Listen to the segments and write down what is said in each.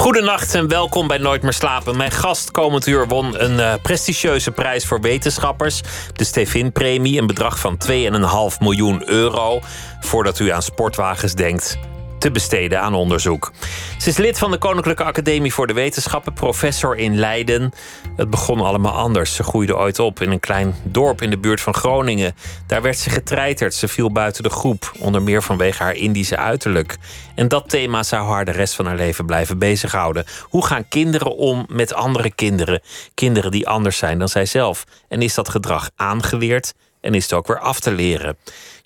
Goedenacht en welkom bij Nooit meer slapen. Mijn gast komend uur won een uh, prestigieuze prijs voor wetenschappers. De Stevin-premie, een bedrag van 2,5 miljoen euro. Voordat u aan sportwagens denkt, te besteden aan onderzoek. Ze is lid van de Koninklijke Academie voor de Wetenschappen, professor in Leiden. Het begon allemaal anders. Ze groeide ooit op in een klein dorp in de buurt van Groningen. Daar werd ze getreiterd. Ze viel buiten de groep, onder meer vanwege haar Indische uiterlijk. En dat thema zou haar de rest van haar leven blijven bezighouden. Hoe gaan kinderen om met andere kinderen? Kinderen die anders zijn dan zijzelf. En is dat gedrag aangeleerd? En is het ook weer af te leren?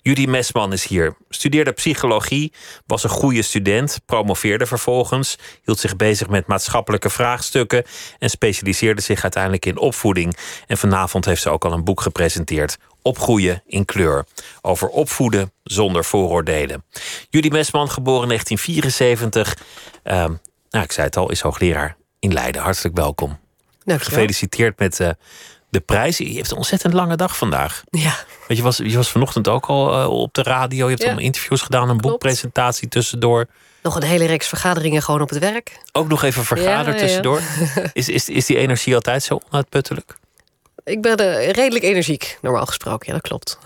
Judy Mesman is hier. Studeerde psychologie, was een goede student, promoveerde vervolgens, hield zich bezig met maatschappelijke vraagstukken en specialiseerde zich uiteindelijk in opvoeding. En vanavond heeft ze ook al een boek gepresenteerd. Opgroeien in kleur. Over opvoeden zonder vooroordelen. Judy Mesman, geboren in 1974. Uh, nou, ik zei het al, is hoogleraar in Leiden. Hartelijk welkom. Gefeliciteerd met uh, de prijs. Je heeft een ontzettend lange dag vandaag. Ja. Want je was, je was vanochtend ook al uh, op de radio. Je hebt ja. allemaal interviews gedaan, een boekpresentatie tussendoor. Nog een hele reeks vergaderingen gewoon op het werk. Ook nog even vergaderen ja, tussendoor. is, is, is die energie altijd zo onuitputtelijk? Ik ben uh, redelijk energiek, normaal gesproken. Ja, dat klopt.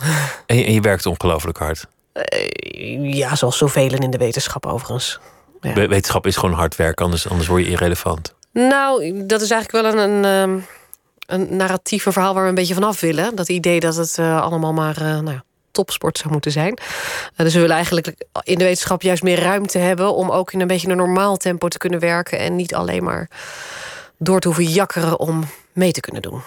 En je, en je werkt ongelooflijk hard? Uh, ja, zoals zoveel in de wetenschap overigens. Wetenschap is gewoon hard werken, anders, anders word je irrelevant. Nou, dat is eigenlijk wel een... een uh, een narratief, een verhaal waar we een beetje vanaf willen. Dat idee dat het uh, allemaal maar uh, nou ja, topsport zou moeten zijn. Uh, dus we willen eigenlijk in de wetenschap juist meer ruimte hebben... om ook in een beetje een normaal tempo te kunnen werken... en niet alleen maar door te hoeven jakkeren om mee te kunnen doen.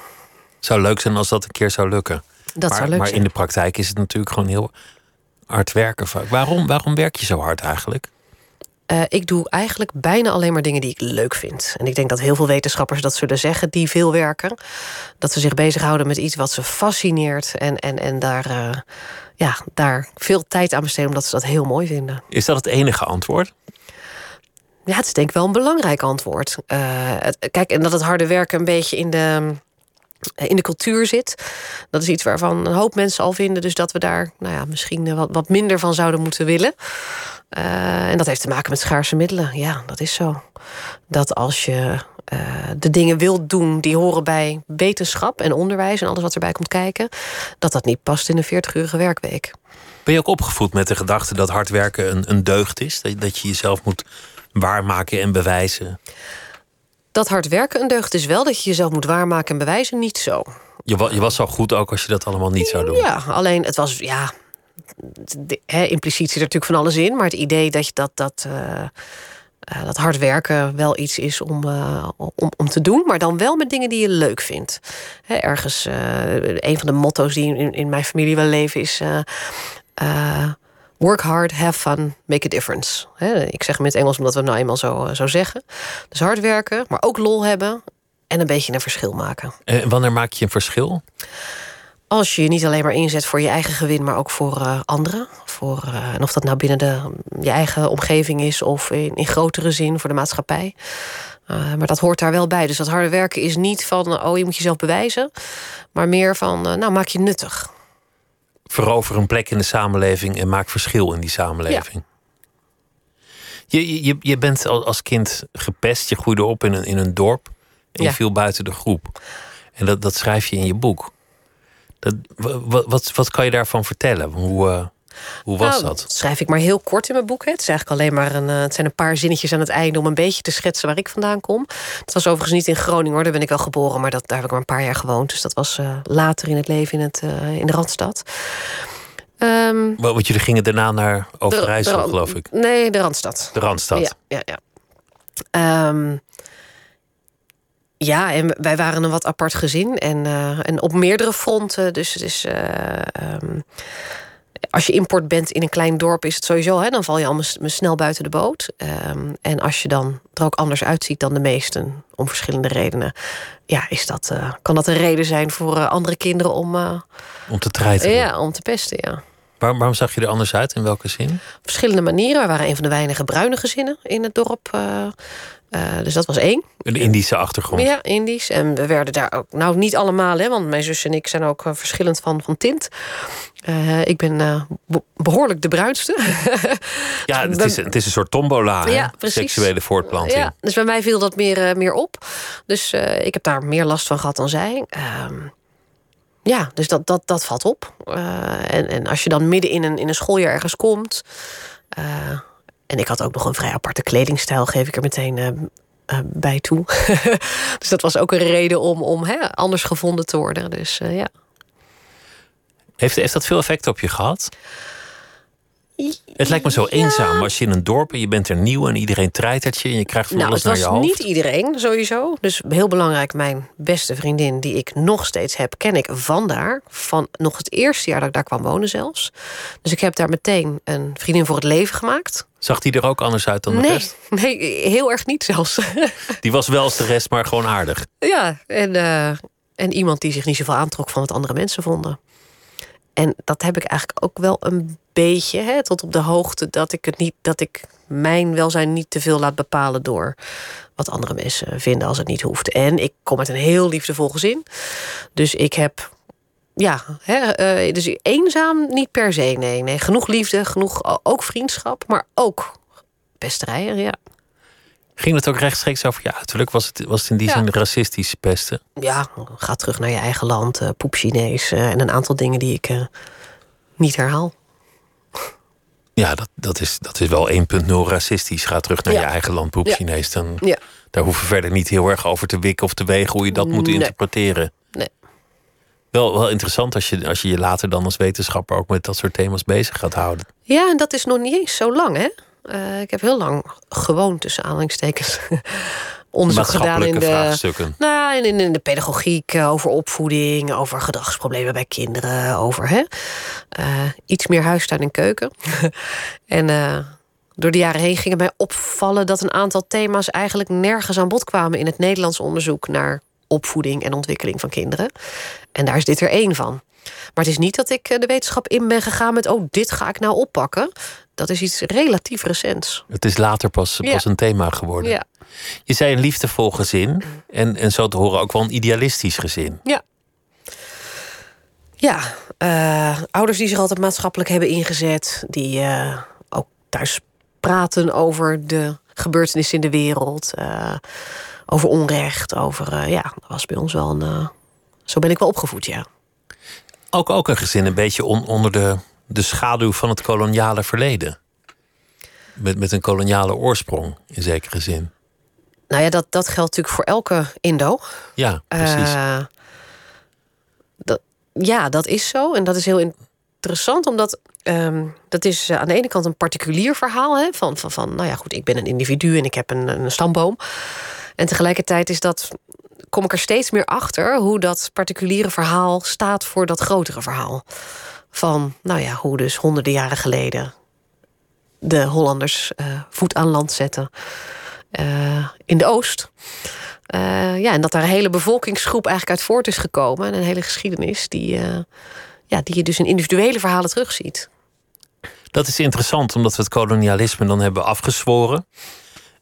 Zou leuk zijn als dat een keer zou lukken. Dat maar, zou leuk maar zijn. in de praktijk is het natuurlijk gewoon heel hard werken. Waarom, waarom werk je zo hard eigenlijk? Uh, ik doe eigenlijk bijna alleen maar dingen die ik leuk vind. En ik denk dat heel veel wetenschappers dat zullen zeggen, die veel werken. Dat ze zich bezighouden met iets wat ze fascineert. En, en, en daar, uh, ja, daar veel tijd aan besteden, omdat ze dat heel mooi vinden. Is dat het enige antwoord? Ja, het is denk ik wel een belangrijk antwoord. Uh, het, kijk, en dat het harde werken een beetje in de in de cultuur zit. Dat is iets waarvan een hoop mensen al vinden. Dus dat we daar nou ja, misschien wat, wat minder van zouden moeten willen. Uh, en dat heeft te maken met schaarse middelen. Ja, dat is zo. Dat als je uh, de dingen wilt doen die horen bij wetenschap en onderwijs... en alles wat erbij komt kijken... dat dat niet past in een 40-urige werkweek. Ben je ook opgevoed met de gedachte dat hard werken een, een deugd is? Dat, dat je jezelf moet waarmaken en bewijzen? dat hard werken een deugd is wel. Dat je jezelf moet waarmaken en bewijzen, niet zo. Je, was, je was zo goed ook als je dat allemaal niet zou doen. Ja, alleen het was, ja... He, impliciet zit er natuurlijk van alles in. Maar het idee dat, je dat, dat, uh, uh, dat hard werken wel iets is om, uh, om, om te doen. Maar dan wel met dingen die je leuk vindt. Ergens, een van de motto's die in, in mijn familie wel leven is... Work hard, have fun, make a difference. ik zeg hem in het Engels omdat we nou eenmaal zo, zo zeggen. Dus hard werken, maar ook lol hebben en een beetje een verschil maken. En wanneer maak je een verschil? Als je je niet alleen maar inzet voor je eigen gewin, maar ook voor uh, anderen. Voor, uh, en of dat nou binnen de, je eigen omgeving is of in, in grotere zin voor de maatschappij. Uh, maar dat hoort daar wel bij. Dus dat harde werken is niet van, oh je moet jezelf bewijzen. Maar meer van, nou maak je nuttig verover een plek in de samenleving en maak verschil in die samenleving. Ja. Je, je, je bent als kind gepest, je groeide op in een, in een dorp en je ja. viel buiten de groep. En dat, dat schrijf je in je boek. Dat, wat, wat, wat kan je daarvan vertellen? Hoe, uh, hoe was nou, dat? Dat schrijf ik maar heel kort in mijn boek. Hè. Het, is eigenlijk alleen maar een, het zijn een paar zinnetjes aan het einde om een beetje te schetsen waar ik vandaan kom. Het was overigens niet in Groningen hoor, daar ben ik wel geboren, maar dat, daar heb ik maar een paar jaar gewoond. Dus dat was uh, later in het leven in, het, uh, in de Randstad. Um, Want jullie gingen daarna naar Overijssel, de, de, geloof ik. Nee, de Randstad. De Randstad. Ja, ja, ja. Um, ja, en wij waren een wat apart gezin. En, uh, en op meerdere fronten. Dus. Uh, um, als je import bent in een klein dorp, is het sowieso, hè, dan val je al snel buiten de boot. Um, en als je dan er ook anders uitziet dan de meesten, om verschillende redenen, ja, is dat, uh, kan dat een reden zijn voor andere kinderen om. Om te treiten. Ja, om te pesten, ja. Waar, waarom zag je er anders uit? In welke zin? verschillende manieren. We waren een van de weinige bruine gezinnen in het dorp. eh, eh, dus dat was één. Een Indische achtergrond. Ja, Indisch. En we werden daar ook, nou niet allemaal, hè, want mijn zus en ik zijn ook eh, verschillend van, van tint. Eh, ik ben eh, be- behoorlijk de bruinste. Ja, het is, het is een soort tombola. Ja, precies. Seksuele voortplanting. Ja, dus bij mij viel dat meer, meer op. Dus ik heb daar meer last van gehad dan zij. Ehm, ja, dus dat, dat, dat valt op. En, en als je dan midden in een, in een schooljaar ergens komt. En ik had ook nog een vrij aparte kledingstijl, geef ik er meteen eh, eh, bij toe. dus dat was ook een reden om, om hè, anders gevonden te worden. Dus eh, ja. Heeft, heeft dat veel effect op je gehad? Het lijkt me zo eenzaam als je in een dorp en je bent er nieuw en iedereen treitert je en je krijgt van Nou, alles het naar was je hoofd. niet iedereen sowieso. Dus heel belangrijk, mijn beste vriendin, die ik nog steeds heb, ken ik vandaar. Van nog het eerste jaar dat ik daar kwam wonen zelfs. Dus ik heb daar meteen een vriendin voor het leven gemaakt. Zag die er ook anders uit dan de Nee, rest? nee, heel erg niet zelfs. Die was wel als de rest, maar gewoon aardig. ja, en, eh, en iemand die zich niet zoveel aantrok van wat andere mensen vonden. En dat heb ik eigenlijk ook wel een beetje, hè, tot op de hoogte dat ik het niet, dat ik mijn welzijn niet te veel laat bepalen door wat andere mensen vinden als het niet hoeft. En ik kom uit een heel liefdevol gezin. Dus ik heb, ja, hè, eh, dus eenzaam niet per se. Nee, nee, genoeg liefde, genoeg ook vriendschap, maar ook pesterijen, ja. Ging het ook rechtstreeks over je uiterlijk? Was het, was het in die Ja. zin racistische pesten? Ja, ga terug naar je eigen land, eh poep Chinees eh, en een aantal dingen die ik niet herhaal. Ja, dat, dat, is, dat is wel 1.0 racistisch. Ga terug naar Ja. je eigen land, poep Ja. Chinees. Dan, Ja. Daar hoeven we verder niet heel erg over te wikken of te wegen hoe je dat moet Nee. interpreteren. Wel, wel interessant als je, als je je later dan als wetenschapper ook met dat soort thema's bezig gaat houden. Ja, en dat is nog niet eens zo lang, hè? Eh, ik heb heel lang gewoon tussen aanhalingstekens onderzoek gedaan in de, vraagstukken. nou, in, de pedagogiek, eh, over opvoeding, over gedragsproblemen bij kinderen, over hè, eh, iets meer huistuin en keuken. en door de jaren heen ging het mij opvallen dat een aantal thema's eigenlijk nergens aan bod kwamen in het Nederlands onderzoek naar opvoeding en ontwikkeling van kinderen. En daar is dit er één van. Maar het is niet dat ik eh, de wetenschap in ben gegaan met, oh, dit ga ik nou oppakken. Dat is iets relatief recents. Het is later pas, Ja. pas een thema geworden. Ja. Je zei een liefdevol gezin. En, en zo te horen ook wel een idealistisch gezin. Ja. Ja, eh, ouders die zich altijd maatschappelijk hebben ingezet, die eh, ook thuis praten over de gebeurtenissen in de wereld, eh, over onrecht, over eh, ja, dat was bij ons wel een. eh, zo ben ik wel opgevoed, ja. Ook, ook een gezin een beetje on- onder de, de schaduw van het koloniale verleden. Met, met een koloniale oorsprong, in zekere zin. Nou ja, dat, dat geldt natuurlijk voor elke Indo. Ja, precies. Eh, dat, ja, dat is zo. En dat is heel interessant, omdat ehm, dat is aan de ene kant een particulier verhaal. Hè, van, van, van, nou ja, goed, ik ben een individu en ik heb een, een stamboom. En tegelijkertijd is dat, kom ik er steeds meer achter hoe dat particuliere verhaal staat voor dat grotere verhaal. Van, nou ja, hoe dus honderden jaren geleden de Hollanders eh, voet aan land zetten eh, in de Oost. Eh, ja, en dat daar een hele bevolkingsgroep eigenlijk uit voort is gekomen. En een hele geschiedenis die, ja, die je dus in individuele verhalen terugziet. Dat is interessant, omdat we het kolonialisme dan hebben afgezworen.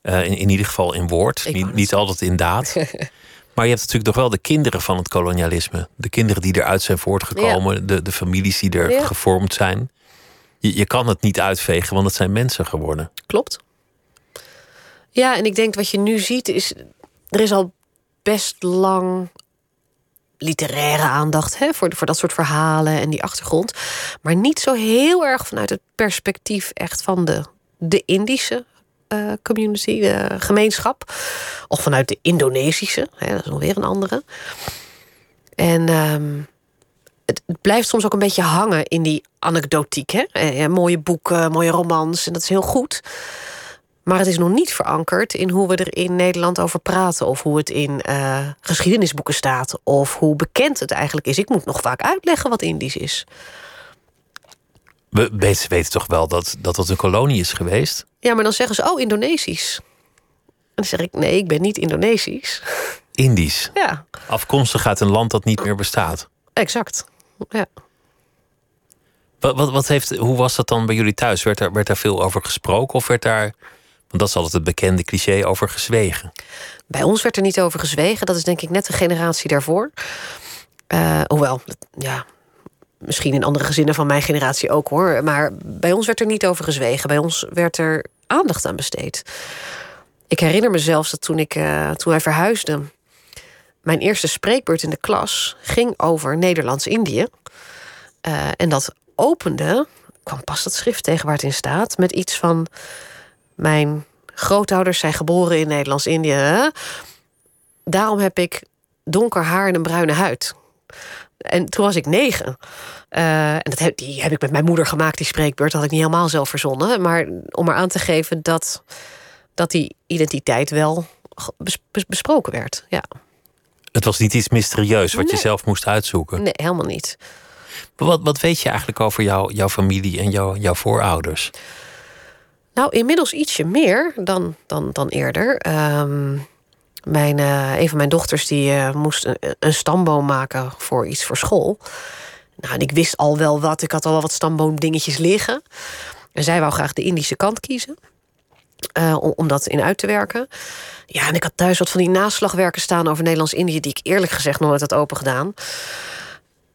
Eh, in, in ieder geval in woord, niet, niet altijd in daad. maar je hebt natuurlijk nog wel de kinderen van het kolonialisme. De kinderen die eruit zijn voortgekomen, de, de families die er Ja. gevormd zijn. Je, je kan het niet uitvegen, want het zijn mensen geworden. Klopt. Ja, en ik denk wat je nu ziet is... er is al best lang literaire aandacht hè, voor, voor dat soort verhalen en die achtergrond. Maar niet zo heel erg vanuit het perspectief echt van de, de Indische eh, community, de gemeenschap. Of vanuit de Indonesische, hè, dat is nog weer een andere. En ehm, het, blijft soms ook een beetje hangen in die anekdotiek. Hè? Eh, mooie boeken, mooie romans, en dat is heel goed. Maar het is nog niet verankerd in hoe we er in Nederland over praten. Of hoe het in eh, geschiedenisboeken staat. Of hoe bekend het eigenlijk is. Ik moet nog vaak uitleggen wat Indisch is. We weten, weten toch wel dat, dat dat een kolonie is geweest? Ja, maar dan zeggen ze, oh, Indonesisch. En dan zeg ik, nee, ik ben niet Indonesisch. Indisch. Ja, Afkomstig uit een land dat niet meer bestaat. exact. Ja. Wat, wat, wat heeft, hoe was dat dan bij jullie thuis? Werd daar, werd daar veel over gesproken of werd daar, want dat is altijd het bekende cliché, over gezwegen? Bij ons werd er niet over gezwegen. Dat is denk ik net de generatie daarvoor. Uh, hoewel, ja, misschien in andere gezinnen van mijn generatie ook hoor. Maar bij ons werd er niet over gezwegen. Bij ons werd er aandacht aan besteed. Ik herinner me zelfs dat toen, ik, uh, toen wij verhuisden, mijn eerste spreekbeurt in de klas ging over Nederlands-Indië. Uh, en dat opende, kwam pas dat schrift tegen waar het in staat, met iets van: Mijn grootouders zijn geboren in Nederlands-Indië. Daarom heb ik donker haar en een bruine huid. En toen was ik negen. Uh, en dat heb, die heb ik met mijn moeder gemaakt, die spreekbeurt. Dat had ik niet helemaal zelf verzonnen. Maar om maar aan te geven dat, dat die identiteit wel besproken werd. Ja. Het was niet iets mysterieus wat je zelf moest uitzoeken. Nee, helemaal niet. wat, wat weet je eigenlijk over jou, jouw familie en jou, jouw voorouders? Nou, inmiddels ietsje meer dan, dan, dan eerder. Um, mijn, uh, een van mijn dochters die, uh, moest een, stamboom maken voor iets voor school. Nou, en ik wist al wel wat. Ik had al wel wat stamboomdingetjes liggen. En zij wou graag de Indische kant kiezen. Uh, om, dat in uit te werken. Ja, en ik had thuis wat van die naslagwerken staan over Nederlands-Indië... die ik eerlijk gezegd nooit had open gedaan.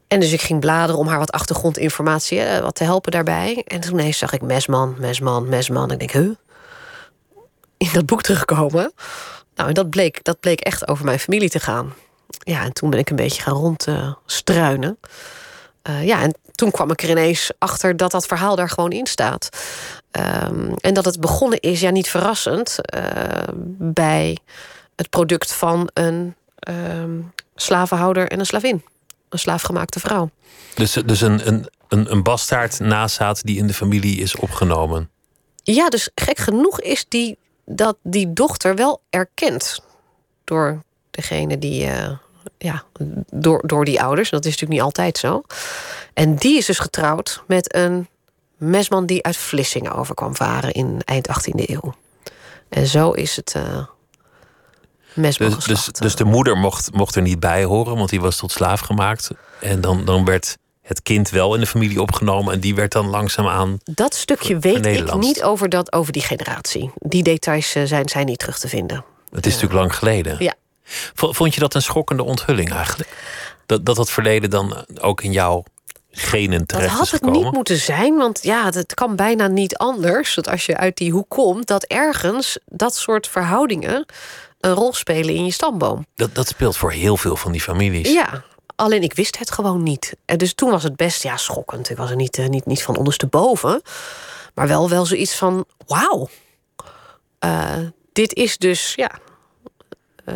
En dus ik ging bladeren om haar wat achtergrondinformatie wat te helpen daarbij. En toen ineens zag ik Mesman, Mesman, Mesman. Ik denk, huh? In dat boek terugkomen. Nou, en dat bleek, dat bleek echt over mijn familie te gaan. Ja, en toen ben ik een beetje gaan rondstruinen. Uh, ja, en toen kwam ik er ineens achter dat dat verhaal daar gewoon in staat. Um, en dat het begonnen is, ja, niet verrassend, uh, bij het product van een um, slavenhouder en een slavin. Een slaafgemaakte vrouw. Dus, dus een, een, een, een bastaard nazaat die in de familie is opgenomen. Ja, dus gek genoeg is die dat die dochter wel erkend door degene die. Uh, ja, door, door die ouders. Dat is natuurlijk niet altijd zo. En die is dus getrouwd met een mesman die uit Vlissingen overkwam varen in eind 18e eeuw. En zo is het. Uh, dus, dus, dus, de moeder mocht, mocht er niet bij horen, want die was tot slaaf gemaakt. En dan, dan werd het kind wel in de familie opgenomen en die werd dan langzaamaan. Dat stukje weet ik niet over, dat, over die generatie. Die details eh, zijn, zijn niet terug te vinden. Het is natuurlijk lang geleden. Ja. Vond je dat een schokkende onthulling eigenlijk? Dat dat, het verleden dan ook in jouw genen terecht dat had het niet moeten zijn, want ja, het kan bijna niet anders. Dat als je uit die hoek komt, dat ergens dat soort verhoudingen een rol spelen in je stamboom. Dat, dat speelt voor heel veel van die families. Ja, Alleen ik wist het gewoon niet. En dus toen was het best ja, schokkend. Ik was er niet, uh, niet, niet van ondersteboven. Maar wel, wel zoiets van: wauw. Uh, dit is dus ja, uh,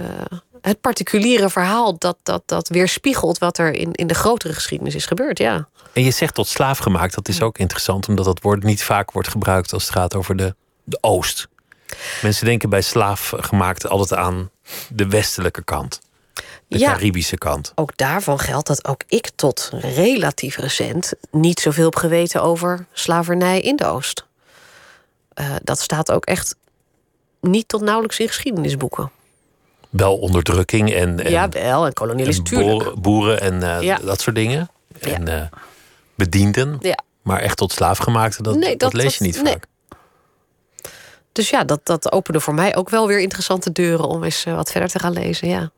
het particuliere verhaal dat, dat, dat weerspiegelt wat er in, in de grotere geschiedenis is gebeurd. Ja. En je zegt tot slaaf gemaakt. Dat is ook interessant, omdat dat woord niet vaak wordt gebruikt als het gaat over de, de Oost. Mensen denken bij slaaf gemaakt altijd aan de westelijke kant de Caribische kant. Ook daarvan geldt dat ook ik tot relatief recent niet zoveel heb geweten over slavernij in de Oost. Uh, dat staat ook echt niet tot nauwelijks in geschiedenisboeken. Wel onderdrukking en, en ja, wel en kolonialisme. Boeren en uh, ja. dat soort dingen. En uh, bedienden. Ja. Maar echt tot slaafgemaakte, dat, nee, dat, dat, lees je niet nee. vaak. Dus ja, dat, dat opende voor mij ook wel weer interessante deuren om eens wat verder te gaan lezen. Ja.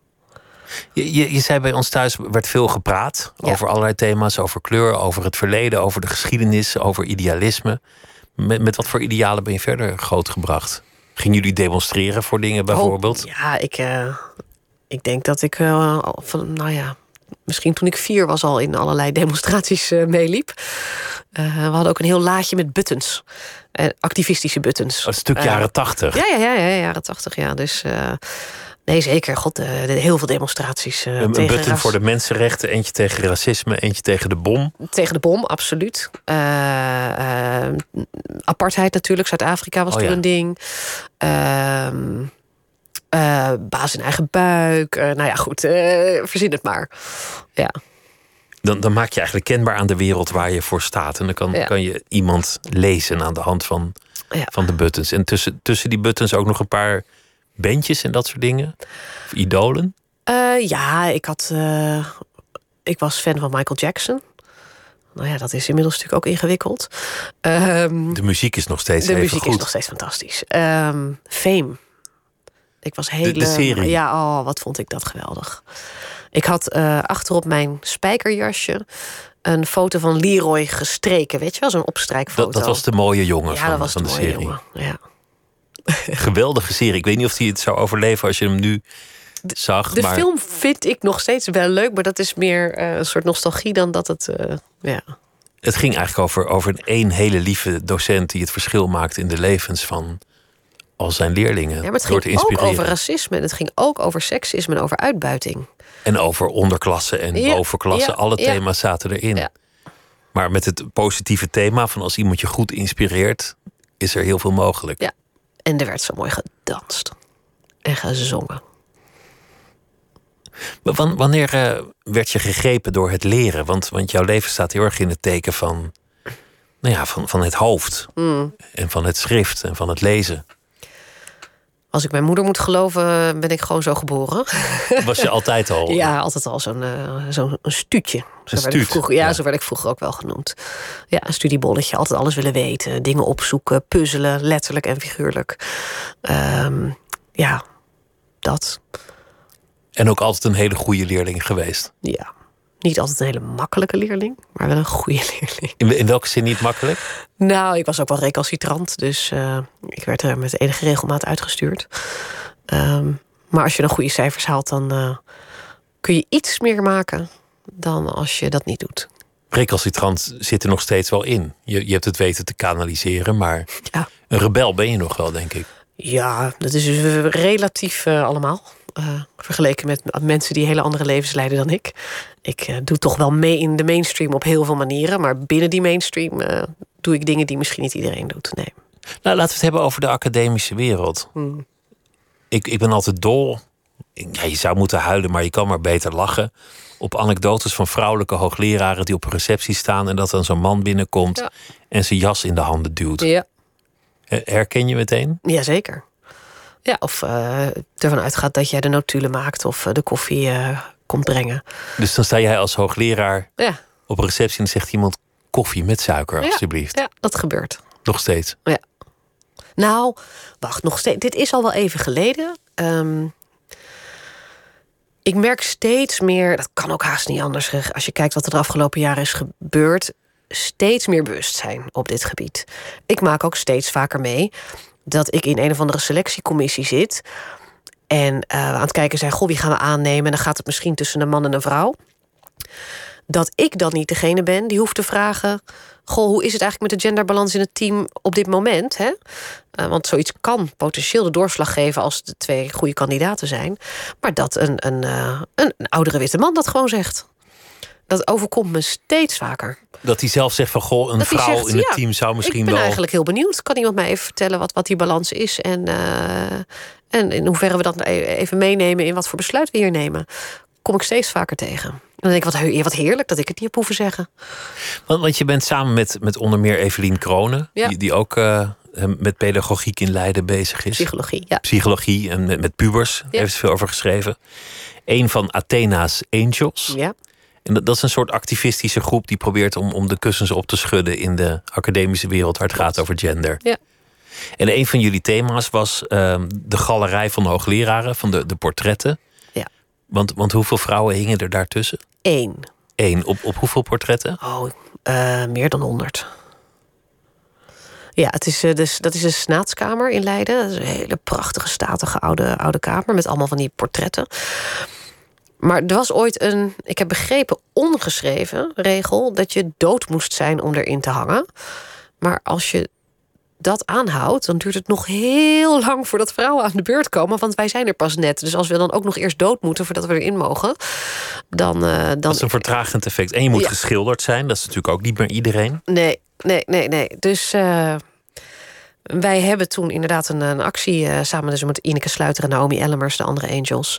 Je, je, je, zei bij ons thuis werd veel gepraat over allerlei thema's, over kleur, over het verleden, over de geschiedenis, over idealisme. Met, met wat voor idealen ben je verder grootgebracht? Gingen jullie demonstreren voor dingen bijvoorbeeld? Oh, ja, ik, uh, ik denk dat ik uh, van, nou ja, misschien toen ik vier was al in allerlei demonstraties uh, meeliep. we hadden ook een heel laadje met buttons. activistische buttons. Een stuk jaren tachtig. Ja, ja, ja, ja, jaren tachtig, ja. Dus Nee, zeker. God, uh, heel veel demonstraties. Uh, een tegen button voor de mensenrechten, eentje tegen racisme, eentje tegen de bom. Tegen de bom, absoluut. Uh, apartheid natuurlijk, Zuid-Afrika was oh, toen ja. een ding. Ehm, baas in eigen buik. nou ja, goed, verzin het maar. Ja. Dan, dan maak je eigenlijk kenbaar aan de wereld waar je voor staat. En dan kan, ja. kan je iemand lezen aan de hand van, ja. van de buttons. En tussen, tussen die buttons ook nog een paar bandjes en dat soort dingen? Of idolen? Uh, ja, ik had. Uh, ik was fan van Michael Jackson. Nou ja, dat is inmiddels natuurlijk ook ingewikkeld. Ehm, De muziek is nog steeds de even muziek goed. is nog steeds fantastisch. Ehm, Fame. Ik was hele... de serie. Ja, oh, wat vond ik dat geweldig. Ik had eh, achterop mijn spijkerjasje een foto van Leroy gestreken. Weet je wel, zo'n opstrijkfoto. Dat, dat was de mooie jongen ja, van, dat was van de de mooie serie. jongen. Ja. Geweldige serie. Ik weet niet of hij het zou overleven als je hem nu zag. De maar film vind ik nog steeds wel leuk, maar dat is meer eh, een soort nostalgie dan dat het. eh, ja. het ging eigenlijk over, over één hele lieve docent die het verschil maakt in de levens van al zijn leerlingen. ja, maar het ging ook over racisme en het ging ook over seksisme en over uitbuiting. En over onderklasse en Ja, bovenklasse. ja, Alle thema's zaten erin. Maar met het positieve thema van als iemand je goed inspireert, is er heel veel mogelijk. Ja. En er werd zo mooi gedanst en gezongen. Wanneer eh, werd je gegrepen door het leren? Want, want jouw leven staat heel erg in het teken van, nou ja, van, van het hoofd. Mm. En van het schrift en van het lezen. Als ik mijn moeder moet geloven, ben ik gewoon zo geboren. Was je altijd al? Ja, altijd al zo'n eh, zo'n stuutje. Zo Een werd ik stuut, vroeger, ja, ja. zo werd ik vroeger ook wel genoemd. Ja, een studiebolletje. Altijd alles willen weten. Dingen opzoeken, puzzelen, letterlijk en figuurlijk. Ehm, ja, dat. En ook altijd een hele goede leerling geweest. Ja. Niet altijd een hele makkelijke leerling, maar wel een goede leerling. In, in welke zin niet makkelijk? Nou, ik was ook wel recalcitrant, dus eh, ik werd er met enige regelmaat uitgestuurd. Ehm, maar als je dan goede cijfers haalt, dan eh, kun je iets meer maken dan als je dat niet doet. Recalcitrant zit er nog steeds wel in. Je, je hebt het weten te kanaliseren, maar Ja. een rebel ben je nog wel, denk ik. Ja, dat is dus relatief eh, allemaal. Eh, vergeleken met mensen die hele andere levens leiden dan ik. Ik eh, doe toch wel mee in de mainstream op heel veel manieren. Maar binnen die mainstream doe ik dingen die misschien niet iedereen doet. Nee. Nou, laten we het hebben over de academische wereld. Hmm. Ik, ik ben altijd dol. Ja, je zou moeten huilen, maar je kan maar beter lachen. Op anekdotes van vrouwelijke hoogleraren die op een receptie staan. en dat dan zo'n man binnenkomt Ja. en zijn jas in de handen duwt. Ja. Herken je meteen? Jazeker. Ja, of eh, ervan uitgaat dat jij de notulen maakt of eh, de koffie eh, komt brengen. Dus dan sta jij als hoogleraar Ja, op een receptie en zegt iemand koffie met suiker, Ja. alstublieft. ja dat gebeurt. Nog steeds. Nou, wacht, nog steeds. Dit is al wel even geleden. Ehm, ik merk steeds meer, dat kan ook haast niet anders, als je kijkt wat er de afgelopen jaren is gebeurd, steeds meer bewustzijn op dit gebied. Ik maak ook steeds vaker mee dat ik in een of andere selectiecommissie zit en eh, aan het kijken zijn, goh, wie gaan we aannemen? En dan gaat het misschien tussen een man en een vrouw. Dat ik dan niet degene ben die hoeft te vragen, goh, hoe is het eigenlijk met de genderbalans in het team op dit moment? Hè? Eh, want zoiets kan potentieel de doorslag geven als de twee goede kandidaten zijn. Maar dat een, een, eh, een, een oudere witte man dat gewoon zegt. Dat overkomt me steeds vaker. Dat hij zelf zegt van goh, een Dat vrouw zegt, in het ja, team zou misschien ik ben wel. eigenlijk heel benieuwd. Kan iemand mij even vertellen wat, wat die balans is? En, eh, en in hoeverre we dat e- even meenemen in wat voor besluit we hier nemen. Kom ik steeds vaker tegen. En dan denk ik, wat, he- wat heerlijk dat ik het niet heb hoeven zeggen. Want, want je bent samen met, met onder meer Evelien Kronen, Ja. die, die ook eh, met pedagogiek in Leiden bezig is. Psychologie, ja. Psychologie en met, met pubers, Ja. heeft ze veel over geschreven. Een van Athena's Angels. ja. En dat, dat is een soort activistische groep die probeert om, om de kussens op te schudden in de academische wereld waar het gaat over gender. Ja. En een van jullie thema's was ehm, de galerij van de hoogleraren, van de, de portretten. Want, want hoeveel vrouwen hingen er daartussen? Eén. Eén. Op, op hoeveel portretten? Oh, eh, meer dan 100. Ja, het is, eh, dus, dat is de Snaatskamer in Leiden. Dat is een hele prachtige, statige oude, oude kamer met allemaal van die portretten. Maar er was ooit een, ik heb begrepen, ongeschreven regel dat je dood moest zijn om erin te hangen. Maar als je dat aanhoudt, dan duurt het nog heel lang voordat vrouwen aan de beurt komen. Want wij zijn er pas net. Dus als we dan ook nog eerst dood moeten voordat we erin mogen, dan. eh, dan Dat is een vertragend effect. En je moet Ja. geschilderd zijn. Dat is natuurlijk ook niet meer iedereen. Nee, nee, nee, nee. Dus eh, wij hebben toen inderdaad een, een actie eh, samen dus met Ineke Sluiter en Naomi Ellemers, de andere Angels,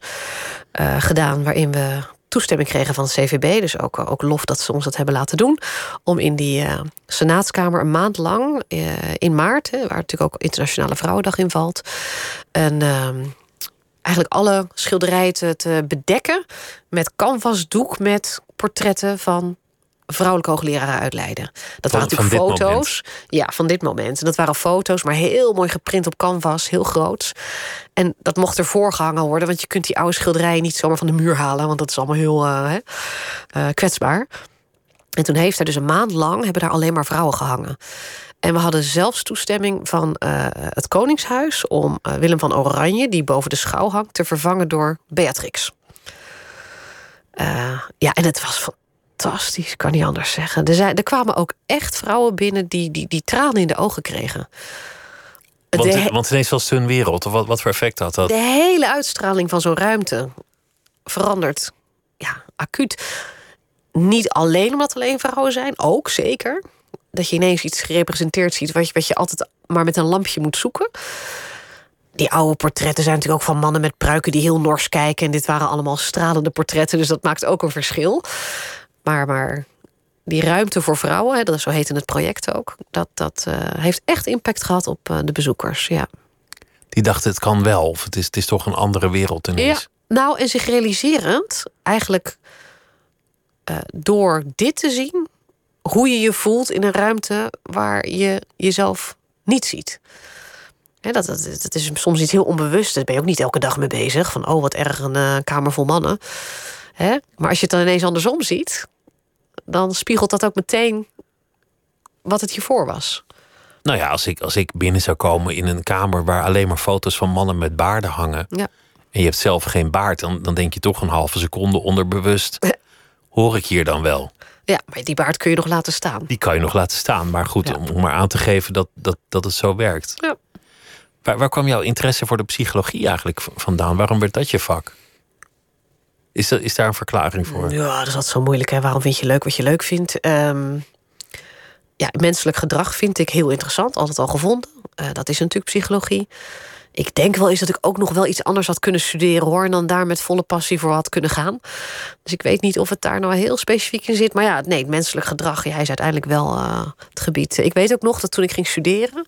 gedaan. Waarin we toestemming kregen van het CVB. Dus ook, ook lof dat ze ons dat hebben laten doen. Om in die eh, Senatskamer een maand lang eh, in maart, hè, waar natuurlijk ook Internationale Vrouwendag in valt. En ehm, eigenlijk alle schilderijen te bedekken met canvasdoek met portretten van vrouwelijke hoogleraren uitleiden. Dat Van- waren natuurlijk foto's. Ja, van dit moment. En dat waren foto's, maar heel mooi geprint op canvas, heel groot. En dat mocht ervoor gehangen worden, want je kunt die oude schilderijen niet zomaar van de muur halen, want dat is allemaal heel eh, eh, kwetsbaar. En toen heeft er dus een maand lang hebben daar alleen maar vrouwen gehangen. En we hadden zelfs toestemming van eh, het Koningshuis om Willem van Oranje, die boven de schouw hangt, te vervangen door Beatrix. Ja, en het was fantastisch, kan niet anders zeggen. Er, zijn, er kwamen ook echt vrouwen binnen die, die, die tranen in de ogen kregen. Want, de, want ineens was het hun wereld. Of wat, wat voor effect had dat? de hele uitstraling van zo'n ruimte verandert ja, acuut. Niet alleen omdat alleen vrouwen zijn, ook zeker. Dat je ineens iets gerepresenteerd ziet wat je, wat je altijd maar met een lampje moet zoeken. Die oude portretten zijn natuurlijk ook van mannen met pruiken die heel nors kijken. En dit waren allemaal stralende portretten, dus dat maakt ook een verschil. Maar, maar die ruimte voor vrouwen, hè, dat is, zo heette het project ook, dat, dat eh, heeft echt impact gehad op eh, de bezoekers. Ja. Die dachten het kan wel. Of het is, het is toch een andere wereld ineens. Ja, nou, en zich realiserend, eigenlijk eh, door dit te zien, hoe je je voelt in een ruimte waar je jezelf niet ziet. Hè, dat, dat, dat is soms iets heel onbewust. Daar ben je ook niet elke dag mee bezig. Van, oh, wat erg, een kamer vol mannen. Hè? Maar als je het dan ineens andersom ziet... dan spiegelt dat ook meteen wat het hiervoor was. Nou ja, als ik, als ik binnen zou komen in een kamer waar alleen maar foto's van mannen met baarden hangen. Ja. en je hebt zelf geen baard, dan, dan denk je toch een halve seconde onderbewust. Hoor ik hier dan wel? Ja, maar die baard kun je nog laten staan. Die kan je nog laten staan. Maar goed, Ja. om, om maar aan te geven dat, dat, dat het zo werkt. Ja. Waar, waar kwam jouw interesse voor de psychologie eigenlijk vandaan? Waarom werd dat je vak? Is, dat, is daar een verklaring voor? Ja, dat is altijd zo moeilijk. Hè? Waarom vind je leuk wat je leuk vindt? Ehm, ja, menselijk gedrag vind ik heel interessant. Altijd al gevonden. Eh, dat is natuurlijk psychologie. Ik denk wel eens dat ik ook nog wel iets anders had kunnen studeren hoor. En dan daar met volle passie voor had kunnen gaan. Dus ik weet niet of het daar nou heel specifiek in zit. Maar ja, nee, menselijk gedrag ja, is uiteindelijk wel eh, het gebied. Ik weet ook nog dat toen ik ging studeren.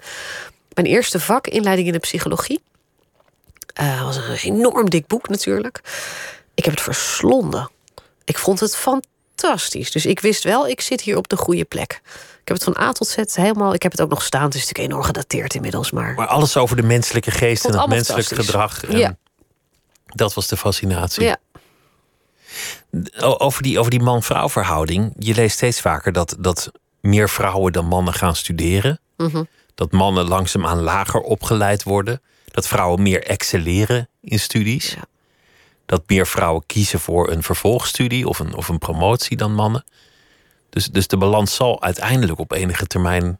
Mijn eerste vak, inleiding in de psychologie. eh, was een enorm dik boek natuurlijk. Ik heb het verslonden. Ik vond het fantastisch. Dus ik wist wel, ik zit hier op de goede plek. Ik heb het van A tot Z helemaal. Ik heb het ook nog staan. Het is natuurlijk enorm gedateerd inmiddels. Maar Maar alles over de menselijke geest en het menselijk gedrag. En Ja. Dat was de fascinatie. ja, Over die, over die man-vrouw verhouding. Je leest steeds vaker dat, dat meer vrouwen dan mannen gaan studeren. Mhm. Dat mannen langzaamaan lager opgeleid worden. Dat vrouwen meer excelleren in studies. Ja. Dat meer vrouwen kiezen voor een vervolgstudie of een, of een promotie dan mannen. Dus, dus de balans zal uiteindelijk op enige termijn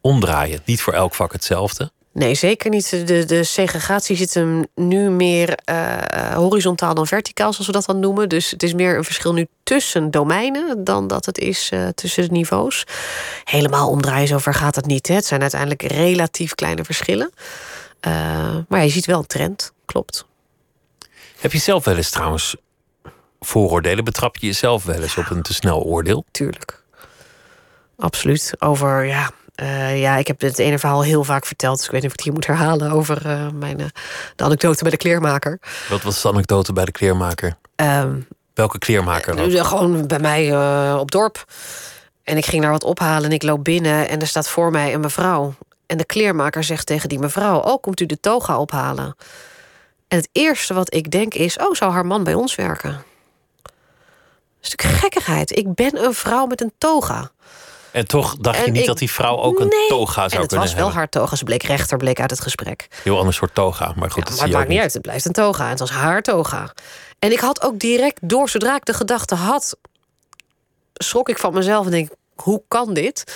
omdraaien. Niet voor elk vak hetzelfde. nee, zeker niet. De, de segregatie zit hem nu meer eh, horizontaal dan verticaal, zoals we dat dan noemen. Dus het is meer een verschil nu tussen domeinen dan dat het is eh, tussen de niveaus. Helemaal omdraaien, zover gaat het niet. Hè. Het zijn uiteindelijk relatief kleine verschillen. Eh, maar je ziet wel een trend, klopt. Heb je zelf wel eens trouwens vooroordelen? Betrap je jezelf wel eens op een te snel oordeel? tuurlijk. Absoluut. Over, ja, eh, ja, ik heb het ene verhaal heel vaak verteld. Dus ik weet niet of ik het hier moet herhalen over eh, mijn, eh, de anekdote bij de kleermaker. Wat was de anekdote bij de kleermaker? Ehm, Welke kleermaker dan? gewoon bij mij op dorp. En ik ging daar wat ophalen en ik loop binnen en er staat voor mij een mevrouw. En de kleermaker zegt tegen die mevrouw: Oh, komt u de toga ophalen? En het eerste wat ik denk is: Oh, zou haar man bij ons werken? Dat is natuurlijk gekkigheid. Ik ben een vrouw met een toga. En toch dacht je niet ik- dat die vrouw ook een Nee. toga zou en het kunnen was wel hebben? haar toga. Ze bleek rechter, bleek uit het gesprek. Heel ander soort toga, maar goed, Ja, dat maar het maakt niet uit, het blijft een toga. Het was haar toga. En ik had ook direct door, zodra ik de gedachte had, schrok ik van mezelf en denk: hoe kan dit?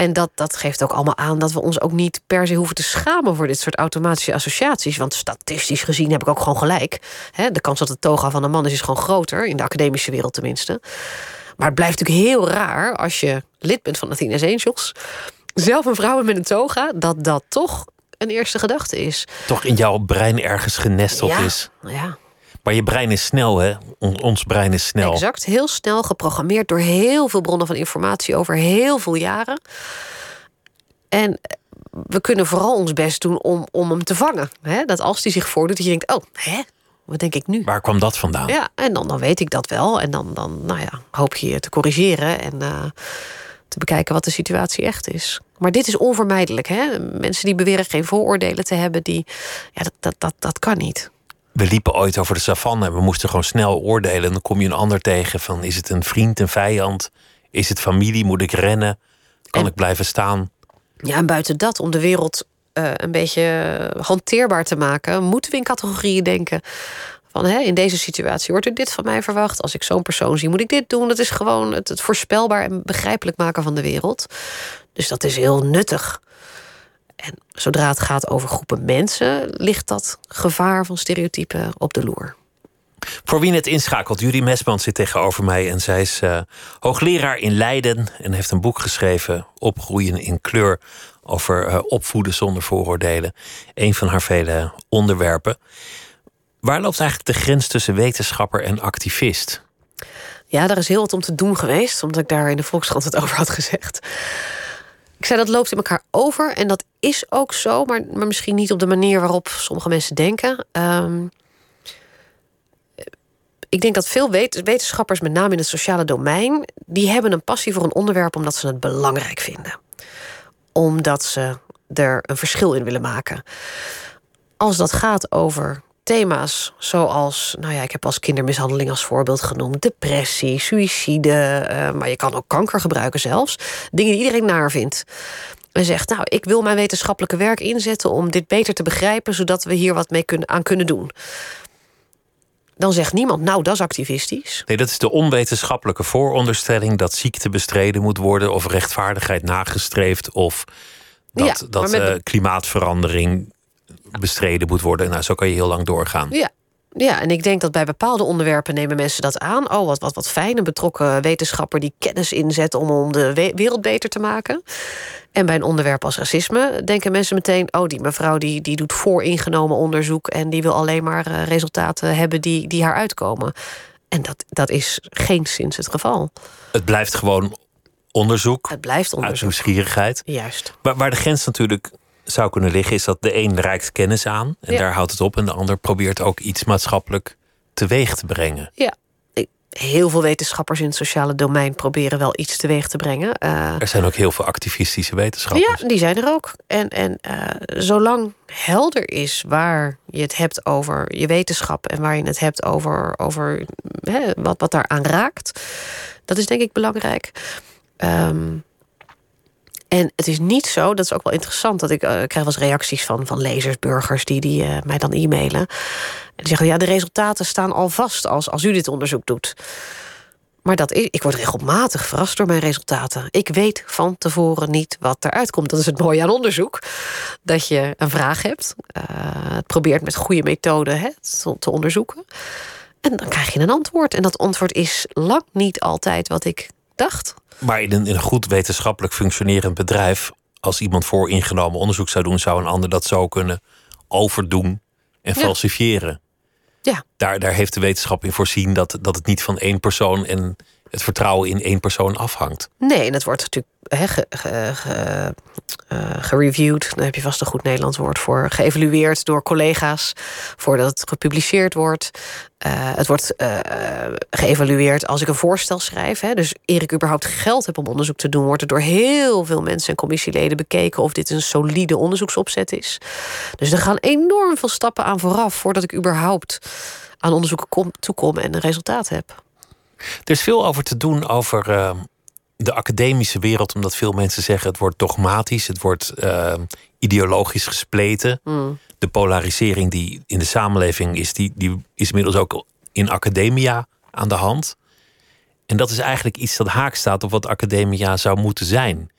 En dat, dat geeft ook allemaal aan dat we ons ook niet per se hoeven te schamen voor dit soort automatische associaties. Want statistisch gezien heb ik ook gewoon gelijk. Hè, de kans dat het toga van een man is, is gewoon groter, in de academische wereld tenminste. Maar het blijft natuurlijk heel raar als je lid bent van Athena's Angels, zelf een vrouw met een toga, dat dat toch een eerste gedachte is. Toch in jouw brein ergens genesteld ja, is. Ja, Maar je brein is snel, hè? On- ons brein is snel. exact. Heel snel geprogrammeerd door heel veel bronnen van informatie over heel veel jaren. En we kunnen vooral ons best doen om, om hem te vangen. Hè? Dat als die zich voordoet, dat je denkt: oh, hè? Wat denk ik nu? Waar kwam dat vandaan? Ja, en dan, dan weet ik dat wel. En dan, dan nou ja, hoop je je te corrigeren en uh, te bekijken wat de situatie echt is. Maar dit is onvermijdelijk. Hè? Mensen die beweren geen vooroordelen te hebben, die, ja, dat, dat, dat, dat kan niet. We liepen ooit over de savanne en we moesten gewoon snel oordelen. En dan kom je een ander tegen van is het een vriend, een vijand? Is het familie? Moet ik rennen? Kan ik blijven staan? Ja, en buiten dat, om de wereld uh, een beetje hanteerbaar te maken, moeten we in categorieën denken. Van hè, in deze situatie wordt er dit van mij verwacht. Als ik zo'n persoon zie, moet ik dit doen. Dat is gewoon het, het voorspelbaar en begrijpelijk maken van de wereld. Dus dat is heel nuttig. En zodra het gaat over groepen mensen, ligt dat gevaar van stereotypen op de loer. Voor wie het inschakelt, Judy Mesman zit tegenover mij en zij is uh, hoogleraar in Leiden en heeft een boek geschreven, Opgroeien in kleur, over uh, opvoeden zonder vooroordelen. Een van haar vele onderwerpen. Waar loopt eigenlijk de grens tussen wetenschapper en activist? Ja, daar is heel wat om te doen geweest, omdat ik daar in de Volkskrant het over had gezegd. Ik zei dat loopt in elkaar over en dat is ook zo, maar, maar misschien niet op de manier waarop sommige mensen denken. Um, ik denk dat veel wetenschappers, met name in het sociale domein, die hebben een passie voor een onderwerp omdat ze het belangrijk vinden. Omdat ze er een verschil in willen maken. Als dat gaat over thema's zoals, nou ja, ik heb als kindermishandeling als voorbeeld genoemd, depressie, suïcide, uh, maar je kan ook kanker gebruiken zelfs. Dingen die iedereen naar vindt. En zegt, nou, ik wil mijn wetenschappelijke werk inzetten om dit beter te begrijpen, zodat we hier wat mee kunnen, aan kunnen doen dan zegt niemand, nou, dat is activistisch. Nee, dat is de onwetenschappelijke vooronderstelling dat ziekte bestreden moet worden, of rechtvaardigheid nagestreefd, of dat, ja, dat uh, klimaatverandering bestreden moet worden. Nou, zo kan je heel lang doorgaan. Ja, ja, en ik denk dat bij bepaalde onderwerpen nemen mensen dat aan. Oh, wat, wat, wat fijn, een betrokken wetenschapper die kennis inzet om, om de wereld beter te maken. En bij een onderwerp als racisme denken mensen meteen: oh, die mevrouw die, die doet vooringenomen onderzoek en die wil alleen maar uh, resultaten hebben die, die haar uitkomen. En dat, dat is geen sinds het geval. Het blijft gewoon onderzoek. Het blijft onderzoek. Uit nieuwsgierigheid. Juist. Maar waar de grens natuurlijk zou kunnen liggen, is dat de een reikt kennis aan en daar houdt het op, en de ander probeert ook iets maatschappelijk teweeg te brengen. Ja, heel veel wetenschappers in het sociale domein proberen wel iets teweeg te brengen. Uh, er zijn ook heel veel activistische wetenschappers. Ja, die zijn er ook. En, en uh, zolang helder is waar je het hebt over je wetenschap en waar je het hebt over, over hè, wat, wat daar aan raakt, dat is denk ik belangrijk. Um, en het is niet zo, dat is ook wel interessant, dat ik uh, krijg wel eens reacties van, van lezers, burgers die, die uh, mij dan e-mailen. En die zeggen: ja, de resultaten staan al vast als, als u dit onderzoek doet. Maar dat ik word regelmatig verrast door mijn resultaten. Ik weet van tevoren niet wat eruit komt. Dat is het mooie aan onderzoek. Dat je een vraag hebt. Uh, het probeert met goede methoden hè, te onderzoeken. En dan krijg je een antwoord. En dat antwoord is lang niet altijd wat ik dacht. Maar in een, in een goed wetenschappelijk functionerend bedrijf, als iemand voor ingenomen onderzoek zou doen, zou een ander dat zo kunnen overdoen en falsifiëren. Ja. Daar, daar heeft de wetenschap in voorzien dat, dat het niet van één persoon en het vertrouwen in één persoon afhangt. Nee, en het wordt natuurlijk ge, ge, uh, gereviewd. Daar heb je vast een goed Nederlands woord voor. Geëvalueerd door collega's voordat het gepubliceerd wordt. Uh, het wordt uh, geëvalueerd als ik een voorstel schrijf. Hè. Dus eer ik überhaupt geld heb om onderzoek te doen, wordt er door heel veel mensen en commissieleden bekeken of dit een solide onderzoeksopzet is. Dus er gaan enorm veel stappen aan vooraf voordat ik überhaupt aan onderzoeken kom, toekom en een resultaat heb. Er is veel over te doen over uh, de academische wereld, omdat veel mensen zeggen het wordt dogmatisch, het wordt uh, ideologisch gespleten. Mm. De polarisering die in de samenleving is, die, die is inmiddels ook in academia aan de hand. En dat is eigenlijk iets dat haak staat op wat academia zou moeten zijn.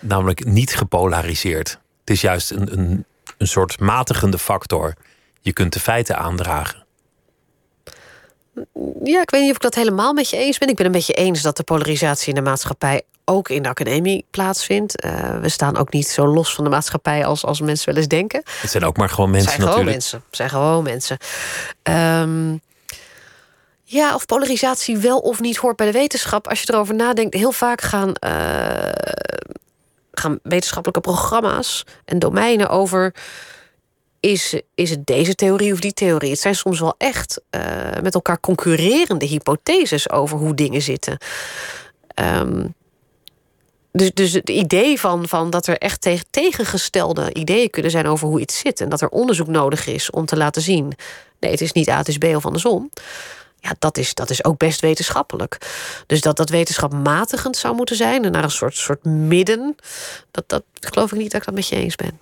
Namelijk niet gepolariseerd. Het is juist een, een, een soort matigende factor. Je kunt de feiten aandragen. Ja, ik weet niet of ik dat helemaal met je eens ben. Ik ben een beetje eens dat de polarisatie in de maatschappij ook in de academie plaatsvindt. Uh, we staan ook niet zo los van de maatschappij als, als mensen wel eens denken. Het zijn ook maar gewoon mensen het zijn natuurlijk. Gewoon mensen. Het zijn gewoon mensen. Um, ja, of polarisatie wel of niet hoort bij de wetenschap. Als je erover nadenkt, heel vaak gaan, uh, gaan wetenschappelijke programma's en domeinen over is, is het deze theorie of die theorie? Het zijn soms wel echt uh, met elkaar concurrerende hypotheses over hoe dingen zitten. Um, dus, dus het idee van, van dat er echt tegen, tegengestelde ideeën kunnen zijn over hoe iets zit. En dat er onderzoek nodig is om te laten zien. Nee, het is niet A, het is B of andersom. Ja, dat is, dat is ook best wetenschappelijk. Dus dat dat wetenschapmatigend zou moeten zijn en naar een soort, soort midden. Dat, dat geloof ik niet dat ik dat met je eens ben.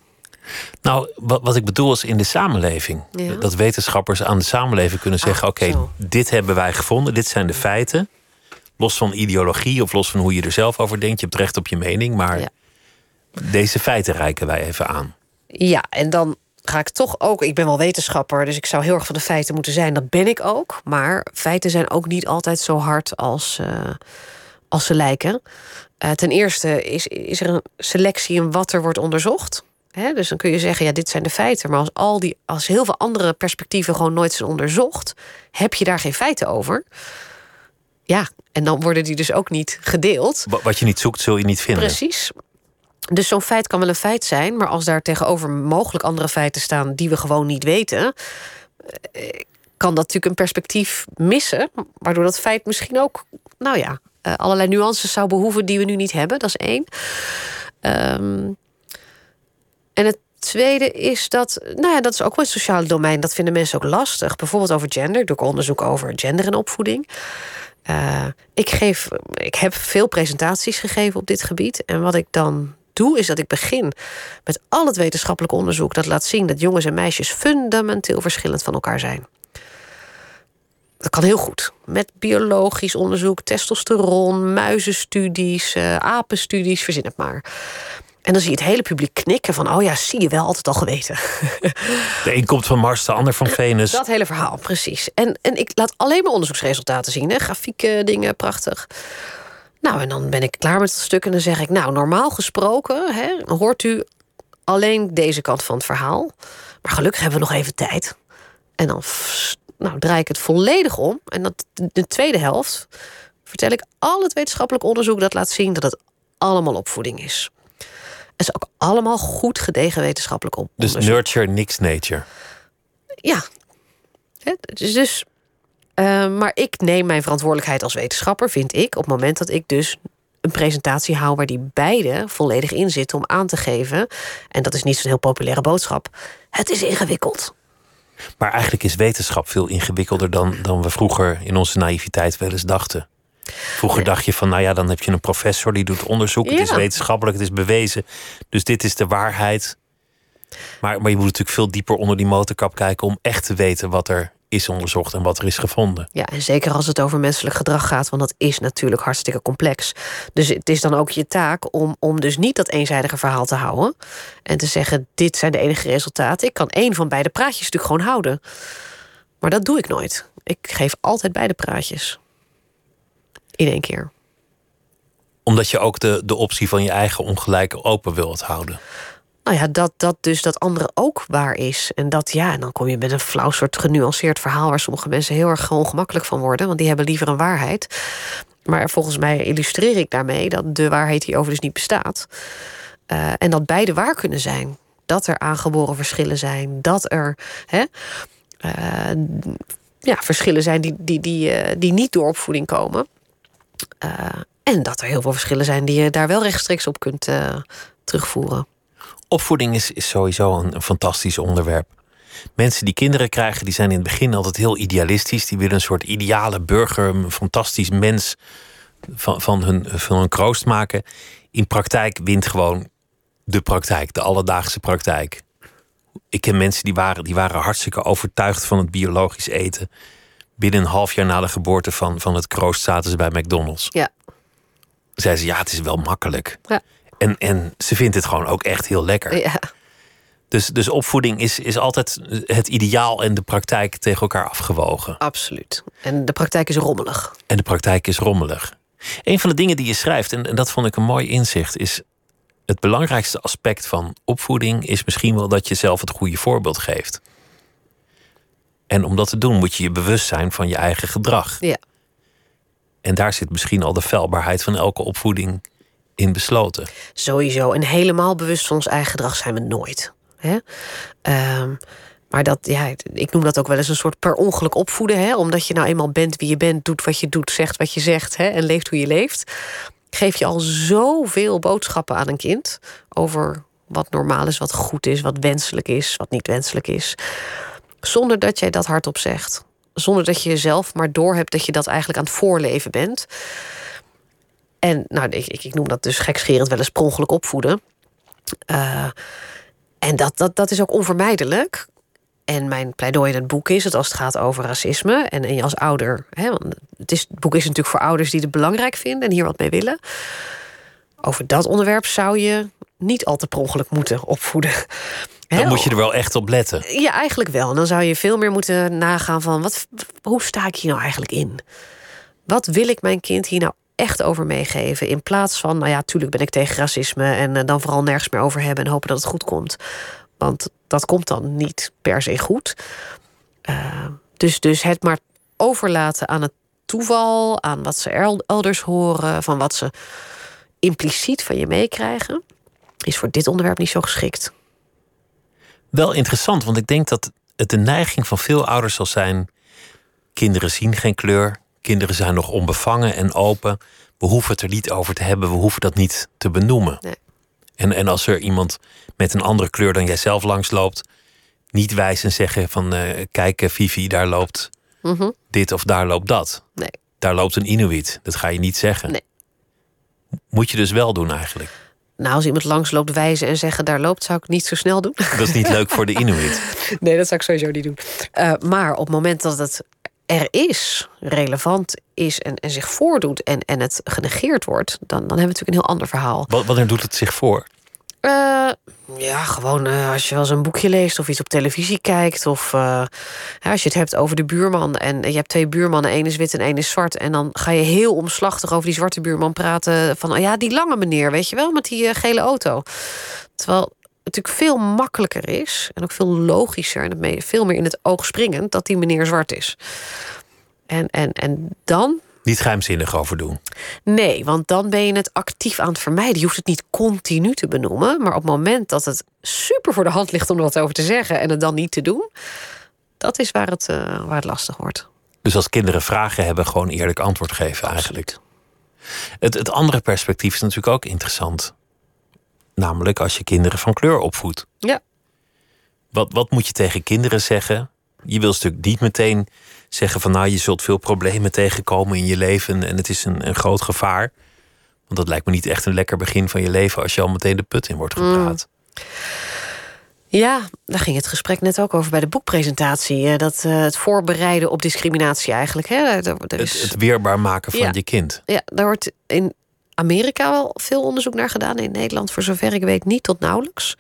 Nou, wat, wat ik bedoel is in de samenleving. Dat wetenschappers aan de samenleving kunnen zeggen: ah, oké, dit hebben wij gevonden, dit zijn de feiten. Los van ideologie of los van hoe je er zelf over denkt. Je hebt recht op je mening, maar deze feiten reiken wij even aan. Ja, en dan ga ik toch ook. Ik ben wel wetenschapper, dus ik zou heel erg van de feiten moeten zijn. Dat ben ik ook. Maar feiten zijn ook niet altijd zo hard als, uh, als ze lijken. Uh, ten eerste is, is er een selectie in wat er wordt onderzocht. He, dus dan kun je zeggen, ja, dit zijn de feiten. Maar als, al die, als heel veel andere perspectieven gewoon nooit zijn onderzocht, heb je daar geen feiten over. Ja, en dan worden die dus ook niet gedeeld. Wat je niet zoekt, zul je niet vinden. Precies. Dus zo'n feit kan wel een feit zijn, maar als daar tegenover mogelijk andere feiten staan die we gewoon niet weten, eh, kan dat natuurlijk een perspectief missen, waardoor dat feit misschien ook, nou ja, eh, allerlei nuances zou behoeven die we nu niet hebben. Dat is één. Ehm, en het tweede is dat, nou ja, dat is ook wel het sociale domein. Dat vinden mensen ook lastig. Bijvoorbeeld over gender. Doe ik onderzoek over gender en opvoeding. Uh, ik, geef, ik heb veel presentaties gegeven op dit gebied. En wat ik dan doe, is dat ik begin met al het wetenschappelijk onderzoek dat laat zien dat jongens en meisjes fundamenteel verschillend van elkaar zijn. Dat kan heel goed. Met biologisch onderzoek, testosteron, muizenstudies, uh, apenstudies, verzin het maar. En dan zie je het hele publiek knikken van... oh ja, zie je wel, altijd al geweten. De een komt van Mars, de ander van Venus. Dat hele verhaal, precies. En, en ik laat alleen maar onderzoeksresultaten zien. Hè? Grafieken, dingen, prachtig. Nou, en dan ben ik klaar met het stuk en dan zeg ik... nou, normaal gesproken hè, hoort u alleen deze kant van het verhaal. Maar gelukkig hebben we nog even tijd. En dan nou, draai ik het volledig om. En dat, de tweede helft vertel ik al het wetenschappelijk onderzoek... dat laat zien dat het allemaal opvoeding is is ook allemaal goed gedegen wetenschappelijk op. Dus nurture, niks nature. Ja. Dus, dus uh, maar ik neem mijn verantwoordelijkheid als wetenschapper, vind ik, op het moment dat ik dus een presentatie hou waar die beide volledig in zitten om aan te geven. En dat is niet zo'n heel populaire boodschap. Het is ingewikkeld. Maar eigenlijk is wetenschap veel ingewikkelder dan, dan we vroeger in onze naïviteit wel eens dachten. Vroeger dacht je van, nou ja, dan heb je een professor die doet onderzoek. Het is wetenschappelijk, het is bewezen. Dus dit is de waarheid. Maar, maar je moet natuurlijk veel dieper onder die motorkap kijken om echt te weten wat er is onderzocht en wat er is gevonden. Ja, en zeker als het over menselijk gedrag gaat, want dat is natuurlijk hartstikke complex. Dus het is dan ook je taak om, om dus niet dat eenzijdige verhaal te houden en te zeggen: dit zijn de enige resultaten. Ik kan één van beide praatjes natuurlijk gewoon houden. Maar dat doe ik nooit. Ik geef altijd beide praatjes in één keer. Omdat je ook de, de optie van je eigen ongelijke open wilt houden. Nou ja, dat, dat dus dat andere ook waar is. En dat ja, en dan kom je met een flauw soort genuanceerd verhaal waar sommige mensen heel erg ongemakkelijk van worden, want die hebben liever een waarheid. Maar volgens mij illustreer ik daarmee dat de waarheid hierover dus niet bestaat. Uh, en dat beide waar kunnen zijn. Dat er aangeboren verschillen zijn. Dat er hè, uh, ja, verschillen zijn die, die, die, uh, die niet door opvoeding komen. Uh, en dat er heel veel verschillen zijn die je daar wel rechtstreeks op kunt uh, terugvoeren. Opvoeding is, sowieso een, een, fantastisch onderwerp. Mensen die kinderen krijgen, die zijn in het begin altijd heel idealistisch. Die willen een soort ideale burger, een fantastisch mens van, van, hun, van hun kroost maken. In praktijk wint gewoon de praktijk, de alledaagse praktijk. Ik ken mensen die waren, die waren hartstikke overtuigd van het biologisch eten binnen een half jaar na de geboorte van, van het kroost zaten ze bij McDonald's. Ja. Zei ze, ja, het is wel makkelijk. Ja. En, en ze vindt het gewoon ook echt heel lekker. Ja. Dus, dus opvoeding is, is altijd het ideaal en de praktijk tegen elkaar afgewogen. Absoluut. En de praktijk is rommelig. En de praktijk is rommelig. Een van de dingen die je schrijft, en, en dat vond ik een mooi inzicht, is het belangrijkste aspect van opvoeding is misschien wel dat je zelf het goede voorbeeld geeft. En om dat te doen moet je je bewust zijn van je eigen gedrag. Ja. En daar zit misschien al de vuilbaarheid van elke opvoeding in besloten. Sowieso. En helemaal bewust van ons eigen gedrag zijn we nooit. Hè? Ehm, maar dat, ja, ik noem dat ook wel eens een soort per ongeluk opvoeden. Hè? Omdat je nou eenmaal bent wie je bent, doet wat je doet, zegt wat je zegt hè? en leeft hoe je leeft. Geef je al zoveel boodschappen aan een kind over wat normaal is, wat goed is, wat wenselijk is, wat niet wenselijk is. Zonder dat jij dat hardop zegt. Zonder dat je jezelf maar doorhebt dat je dat eigenlijk aan het voorleven bent. En nou, ik, ik noem dat dus gekscherend wel eens per ongeluk opvoeden. Uh, en dat, dat, dat is ook onvermijdelijk. En mijn pleidooi in het boek is het als het gaat over racisme. En, en je als ouder. Hè, want het, is, het boek is natuurlijk voor ouders die het belangrijk vinden en hier wat mee willen. Over dat onderwerp zou je niet al te per moeten opvoeden. Dan moet je er wel echt op letten. Ja, eigenlijk wel. En dan zou je veel meer moeten nagaan van wat, hoe sta ik hier nou eigenlijk in? Wat wil ik mijn kind hier nou echt over meegeven? In plaats van, nou ja, tuurlijk ben ik tegen racisme en uh, dan vooral nergens meer over hebben en hopen dat het goed komt. Want dat komt dan niet per se goed. Uh, dus, dus het maar overlaten aan het toeval, aan wat ze elders horen, van wat ze impliciet van je meekrijgen, is voor dit onderwerp niet zo geschikt. Wel interessant, want ik denk dat het de neiging van veel ouders zal zijn: kinderen zien geen kleur, kinderen zijn nog onbevangen en open. We hoeven het er niet over te hebben, we hoeven dat niet te benoemen. Nee. En, en als er iemand met een andere kleur dan jij zelf langs loopt, niet wijzen zeggen van uh, kijk Vivi, daar loopt mhm. dit of daar loopt dat. Nee. Daar loopt een Inuit. Dat ga je niet zeggen. Nee. Moet je dus wel doen eigenlijk. Nou, als iemand langs loopt wijzen en zeggen daar loopt, zou ik niet zo snel doen. Dat is niet leuk voor de Inuit. nee, dat zou ik sowieso niet doen. Uh, maar op het moment dat het er is, relevant is en, en zich voordoet en, en het genegeerd wordt, dan, dan hebben we natuurlijk een heel ander verhaal. Wat, wanneer doet het zich voor? Uh, ja, gewoon uh, als je wel eens een boekje leest of iets op televisie kijkt. Of uh, als je het hebt over de buurman en je hebt twee buurmannen, één is wit en één is zwart. En dan ga je heel omslachtig over die zwarte buurman praten. Van oh ja, die lange meneer, weet je wel, met die gele auto. Terwijl het natuurlijk veel makkelijker is en ook veel logischer en veel meer in het oog springend dat die meneer zwart is. En, en, en dan niet geheimzinnig over doen. Nee, want dan ben je het actief aan het vermijden. Je hoeft het niet continu te benoemen. Maar op het moment dat het super voor de hand ligt om er wat over te zeggen en het dan niet te doen, dat is waar het, uh, waar het lastig wordt. Dus als kinderen vragen hebben, gewoon eerlijk antwoord geven eigenlijk. Het, het andere perspectief is natuurlijk ook interessant. Namelijk als je kinderen van kleur opvoedt. Ja. Wat, wat moet je tegen kinderen zeggen? Je wil natuurlijk niet meteen zeggen van nou, je zult veel problemen tegenkomen in je leven en het is een, een groot gevaar. Want dat lijkt me niet echt een lekker begin van je leven als je al meteen de put in wordt gepraat. Mm. Ja, daar ging het gesprek net ook over bij de boekpresentatie. Dat uh, het voorbereiden op discriminatie eigenlijk. Hè? Is... het, het, weerbaar maken van je kind. Ja, daar wordt in Amerika wel veel onderzoek naar gedaan. In Nederland, voor zover ik weet, niet tot nauwelijks.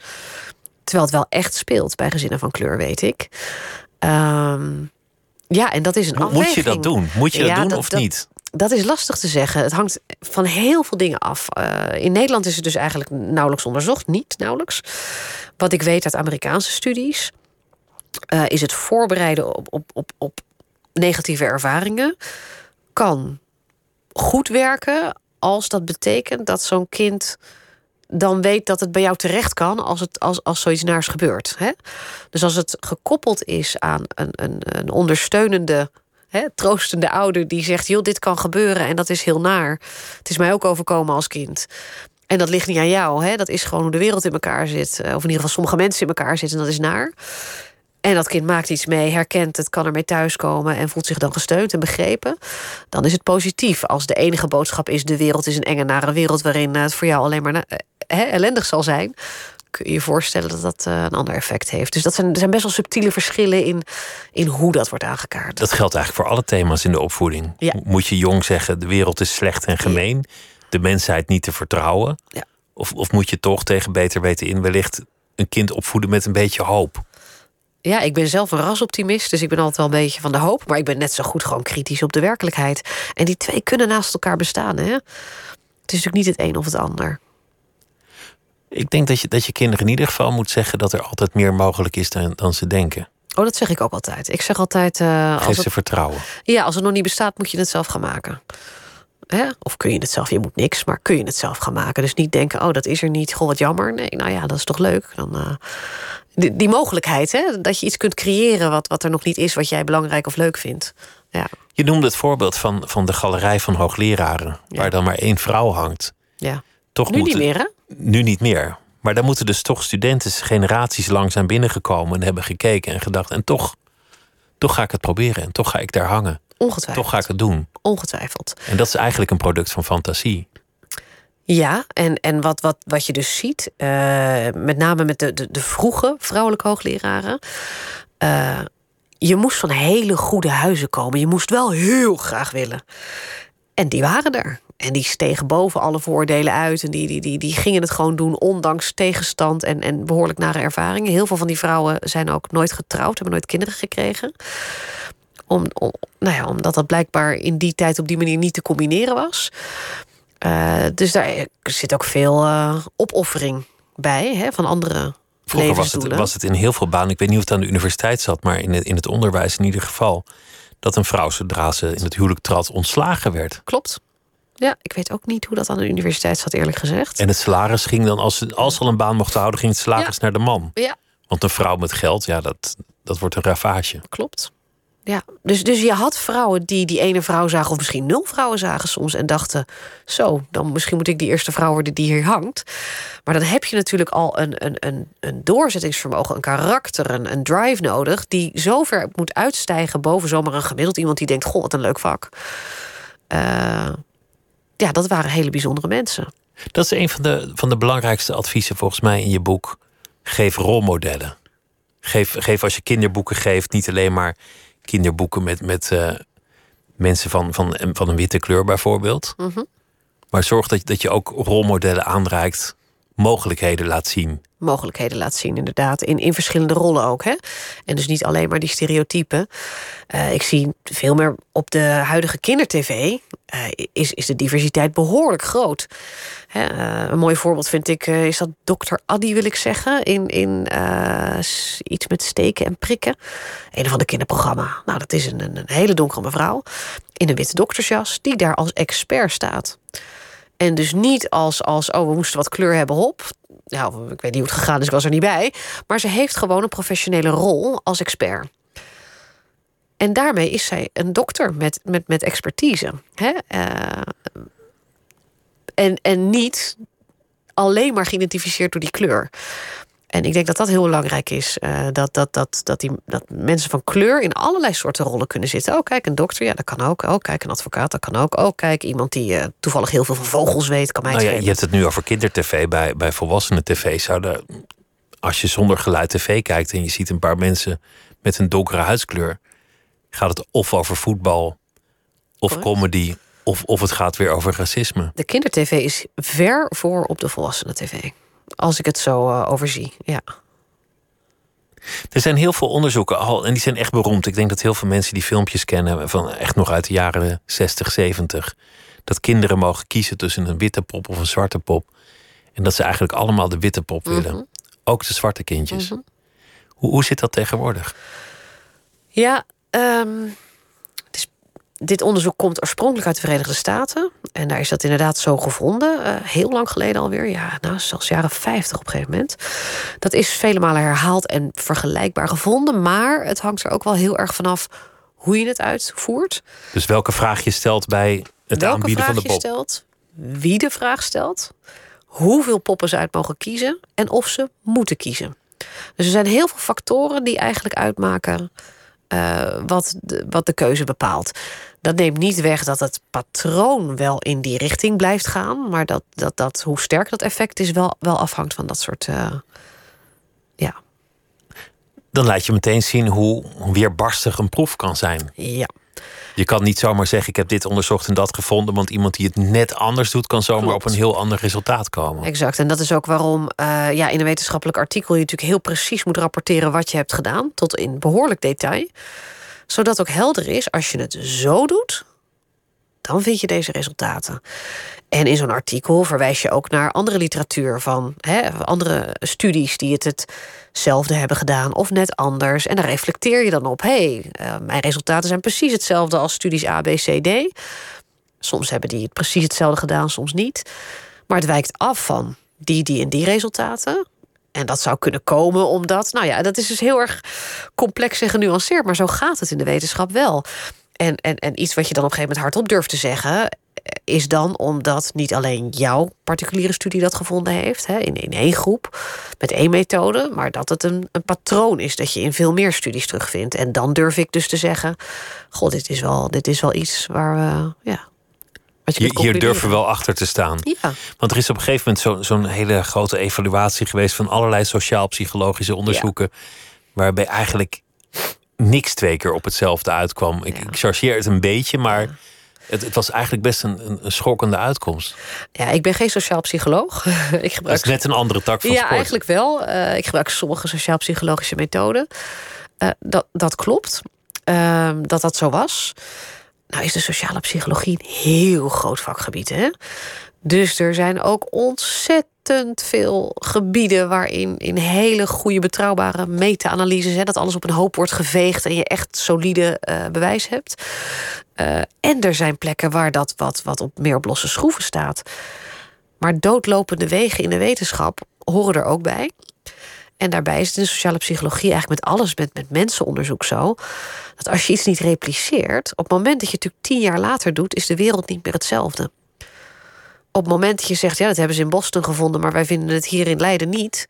Terwijl het wel echt speelt bij gezinnen van kleur, weet ik. Ja, en dat is een afweging. Moet je dat doen? Moet je dat doen of niet? Dat is lastig te zeggen. Het hangt van heel veel dingen af. Uh, in Nederland is het dus eigenlijk nauwelijks onderzocht. Niet nauwelijks. Wat ik weet uit Amerikaanse studies... Uh, is het voorbereiden op, op, op, op negatieve ervaringen... kan goed werken als dat betekent dat zo'n kind dan weet dat het bij jou terecht kan als, het, als, als zoiets naars gebeurt. Hè? Dus als het gekoppeld is aan een, een, een ondersteunende, hè, troostende ouder die zegt: joh, dit kan gebeuren en dat is heel naar. Het is mij ook overkomen als kind. En dat ligt niet aan jou. Hè? Dat is gewoon hoe de wereld in elkaar zit. Eh, of in ieder geval sommige mensen in elkaar zitten en dat is naar. En dat kind maakt iets mee, herkent het, kan ermee thuiskomen en voelt zich dan gesteund en begrepen. Dan is het positief. Als de enige boodschap is: de wereld is een enge, nare wereld waarin het voor jou alleen maar eh, ellendig zal zijn. Kun je je voorstellen dat dat eh, een ander effect heeft. Dus dat zijn, er zijn best wel subtiele verschillen in, in hoe dat wordt aangekaart. Dat geldt eigenlijk voor alle thema's in de opvoeding. Ja. Moet je jong zeggen: de wereld is slecht en gemeen, de mensheid niet te vertrouwen? Ja. Of, of moet je toch tegen beter weten in wellicht een kind opvoeden met een beetje hoop? Ja, ik ben zelf een rasoptimist, dus ik ben altijd wel een beetje van de hoop. Maar ik ben net zo goed gewoon kritisch op de werkelijkheid. En die twee kunnen naast elkaar bestaan. Hè? Het is natuurlijk niet het een of het ander. Ik denk dat je, dat je kinderen in ieder geval moet zeggen dat er altijd meer mogelijk is dan, dan ze denken. Oh, dat zeg ik ook altijd. Ik zeg altijd. Uh, Geef ze vertrouwen. Ja, als het nog niet bestaat, moet je het zelf gaan maken. Hè? Of kun je het zelf? Je moet niks, maar kun je het zelf gaan maken? Dus niet denken, oh, dat is er niet. Goh, wat jammer. Nee, nou ja, dat is toch leuk. Dan, uh, die, die mogelijkheid, hè? dat je iets kunt creëren wat, wat er nog niet is, wat jij belangrijk of leuk vindt. Ja. Je noemde het voorbeeld van, van de galerij van hoogleraren, waar dan maar één vrouw hangt. Ja. Toch nu moeten, niet meer, hè? Nu niet meer. Maar daar moeten dus toch studenten generaties lang zijn binnengekomen en hebben gekeken en gedacht. En toch, toch ga ik het proberen en toch ga ik daar hangen. Ongetwijfeld. Toch ga ik het doen. Ongetwijfeld. En dat is eigenlijk een product van fantasie. Ja, en, en wat, wat, wat je dus ziet, uh, met name met de, de, de vroege vrouwelijke hoogleraren. Uh, je moest van hele goede huizen komen. Je moest wel heel graag willen. En die waren er. En die stegen boven alle voordelen uit. En die, die, die, die gingen het gewoon doen, ondanks tegenstand en, en behoorlijk nare ervaringen. Heel veel van die vrouwen zijn ook nooit getrouwd, hebben nooit kinderen gekregen. Om, om, nou ja, omdat dat blijkbaar in die tijd op die manier niet te combineren was. Uh, dus daar zit ook veel uh, opoffering bij hè, van andere Vroeger was het, was het in heel veel banen, ik weet niet of het aan de universiteit zat, maar in het, in het onderwijs in ieder geval, dat een vrouw zodra ze in het huwelijk trad ontslagen werd. Klopt. Ja, ik weet ook niet hoe dat aan de universiteit zat, eerlijk gezegd. En het salaris ging dan, als ze, als ze al een baan mochten houden, ging het salaris ja. naar de man. Ja. Want een vrouw met geld, ja, dat, dat wordt een ravage. Klopt. Ja, dus, dus je had vrouwen die die ene vrouw zagen, of misschien nul vrouwen zagen soms, en dachten: Zo, dan misschien moet ik die eerste vrouw worden die hier hangt. Maar dan heb je natuurlijk al een, een, een, een doorzettingsvermogen, een karakter, een, een drive nodig, die zo ver moet uitstijgen boven zomaar een gemiddeld iemand die denkt: Goh, wat een leuk vak. Uh, ja, dat waren hele bijzondere mensen. Dat is een van de, van de belangrijkste adviezen volgens mij in je boek. Geef rolmodellen. Geef, geef als je kinderboeken geeft, niet alleen maar kinderboeken met, met uh, mensen van, van, van een witte kleur bijvoorbeeld. Mm -hmm. Maar zorg dat, dat je ook rolmodellen aanreikt, mogelijkheden laat zien. Mogelijkheden laat zien, inderdaad. In, in verschillende rollen ook. Hè? En dus niet alleen maar die stereotypen. Uh, ik zie veel meer op de huidige kindertv. Uh, is, is de diversiteit behoorlijk groot. Hè, uh, een mooi voorbeeld vind ik, is dat dokter Addy, wil ik zeggen. In, in iets met steken en prikken. Een of ander kinderprogramma. Nou, dat is een, een, een hele donkere mevrouw. In een witte doktersjas, die daar als expert staat. En dus niet als, als, oh, we moesten wat kleur hebben, hop. Nou, ik weet niet hoe het gegaan is, ik was er niet bij. Maar ze heeft gewoon een professionele rol als expert. En daarmee is zij een dokter met, met, met expertise. Hè? Uh, en, en niet alleen maar geïdentificeerd door die kleur. En ik denk dat dat heel belangrijk is. Uh, dat, dat, dat, dat, die, dat mensen van kleur in allerlei soorten rollen kunnen zitten. Oh, kijk, een dokter, ja, dat kan ook. Oh, kijk, een advocaat, dat kan ook. Oh, kijk, iemand die uh, toevallig heel veel van vogels weet, kan mij nou ja, Je hebt het nu over kindertv. Bij, bij volwassenen tv zouden... Als je zonder geluid tv kijkt en je ziet een paar mensen met een donkere huidskleur... gaat het of over voetbal, of Correct. comedy... Of, of het gaat weer over racisme. De kindertv is ver voor op de volwassenen tv als ik het zo uh, overzie. Ja. Er zijn heel veel onderzoeken al, en die zijn echt beroemd. Ik denk dat heel veel mensen die filmpjes kennen, van echt nog uit de jaren 60, 70. Dat kinderen mogen kiezen tussen een witte pop of een zwarte pop. En dat ze eigenlijk allemaal de witte pop willen. Mm -hmm. Ook de zwarte kindjes. Mm -hmm. hoe, hoe zit dat tegenwoordig? Ja, um, dit onderzoek komt oorspronkelijk uit de Verenigde Staten. En daar is dat inderdaad zo gevonden. Uh, heel lang geleden alweer. Ja, nou, zelfs jaren 50 op een gegeven moment. Dat is vele malen herhaald en vergelijkbaar gevonden. Maar het hangt er ook wel heel erg vanaf hoe je het uitvoert. Dus welke vraag je stelt bij het welke aanbieden van de pop? je stelt, wie de vraag stelt, hoeveel poppen ze uit mogen kiezen en of ze moeten kiezen. Dus er zijn heel veel factoren die eigenlijk uitmaken uh, wat, de, wat de keuze bepaalt. Dat neemt niet weg dat het patroon wel in die richting blijft gaan. Maar dat, dat, dat hoe sterk dat effect is, wel, wel afhangt van dat soort. Uh, ja. Dan laat je meteen zien hoe weerbarstig een proef kan zijn. Ja. Je kan niet zomaar zeggen: Ik heb dit onderzocht en dat gevonden. Want iemand die het net anders doet, kan zomaar Klopt. op een heel ander resultaat komen. Exact. En dat is ook waarom uh, ja, in een wetenschappelijk artikel je natuurlijk heel precies moet rapporteren wat je hebt gedaan. Tot in behoorlijk detail zodat ook helder is, als je het zo doet, dan vind je deze resultaten. En in zo'n artikel verwijs je ook naar andere literatuur van hè, andere studies die het hetzelfde hebben gedaan of net anders. En daar reflecteer je dan op: hé, hey, uh, mijn resultaten zijn precies hetzelfde als studies A, B, C, D. Soms hebben die het precies hetzelfde gedaan, soms niet. Maar het wijkt af van die, die en die resultaten. En dat zou kunnen komen omdat, nou ja, dat is dus heel erg complex en genuanceerd, maar zo gaat het in de wetenschap wel. En, en, en iets wat je dan op een gegeven moment hardop durft te zeggen, is dan omdat niet alleen jouw particuliere studie dat gevonden heeft, hè, in, in één groep, met één methode, maar dat het een, een patroon is dat je in veel meer studies terugvindt. En dan durf ik dus te zeggen: God, dit is wel, dit is wel iets waar we. Ja, hier, hier durven we wel achter te staan. Ja. Want er is op een gegeven moment zo'n hele grote evaluatie geweest van allerlei sociaal-psychologische onderzoeken. Waarbij eigenlijk niks twee keer op hetzelfde uitkwam. Ik, ik chargeer het een beetje, maar het, het, was eigenlijk best een, een, schokkende uitkomst. Ja, ik ben geen sociaal psycholoog. ik gebruik... Dat is net een andere tak van ja, sport. Ja, eigenlijk wel. Uh, ik gebruik sommige sociaal-psychologische methoden. Uh, dat, dat klopt. Uh, dat dat zo was. Nou is de sociale psychologie een heel groot vakgebied. Hè? Dus er zijn ook ontzettend veel gebieden waarin in hele goede, betrouwbare meta-analyses, dat alles op een hoop wordt geveegd en je echt solide uh, bewijs hebt. Uh, en er zijn plekken waar dat wat, wat op meer op losse schroeven staat. Maar doodlopende wegen in de wetenschap horen er ook bij. En daarbij is het in de sociale psychologie eigenlijk met alles, met, met mensenonderzoek zo. Dat als je iets niet repliceert, op het moment dat je het natuurlijk tien jaar later doet, is de wereld niet meer hetzelfde. Op het moment dat je zegt, ja, dat hebben ze in Boston gevonden, maar wij vinden het hier in Leiden niet.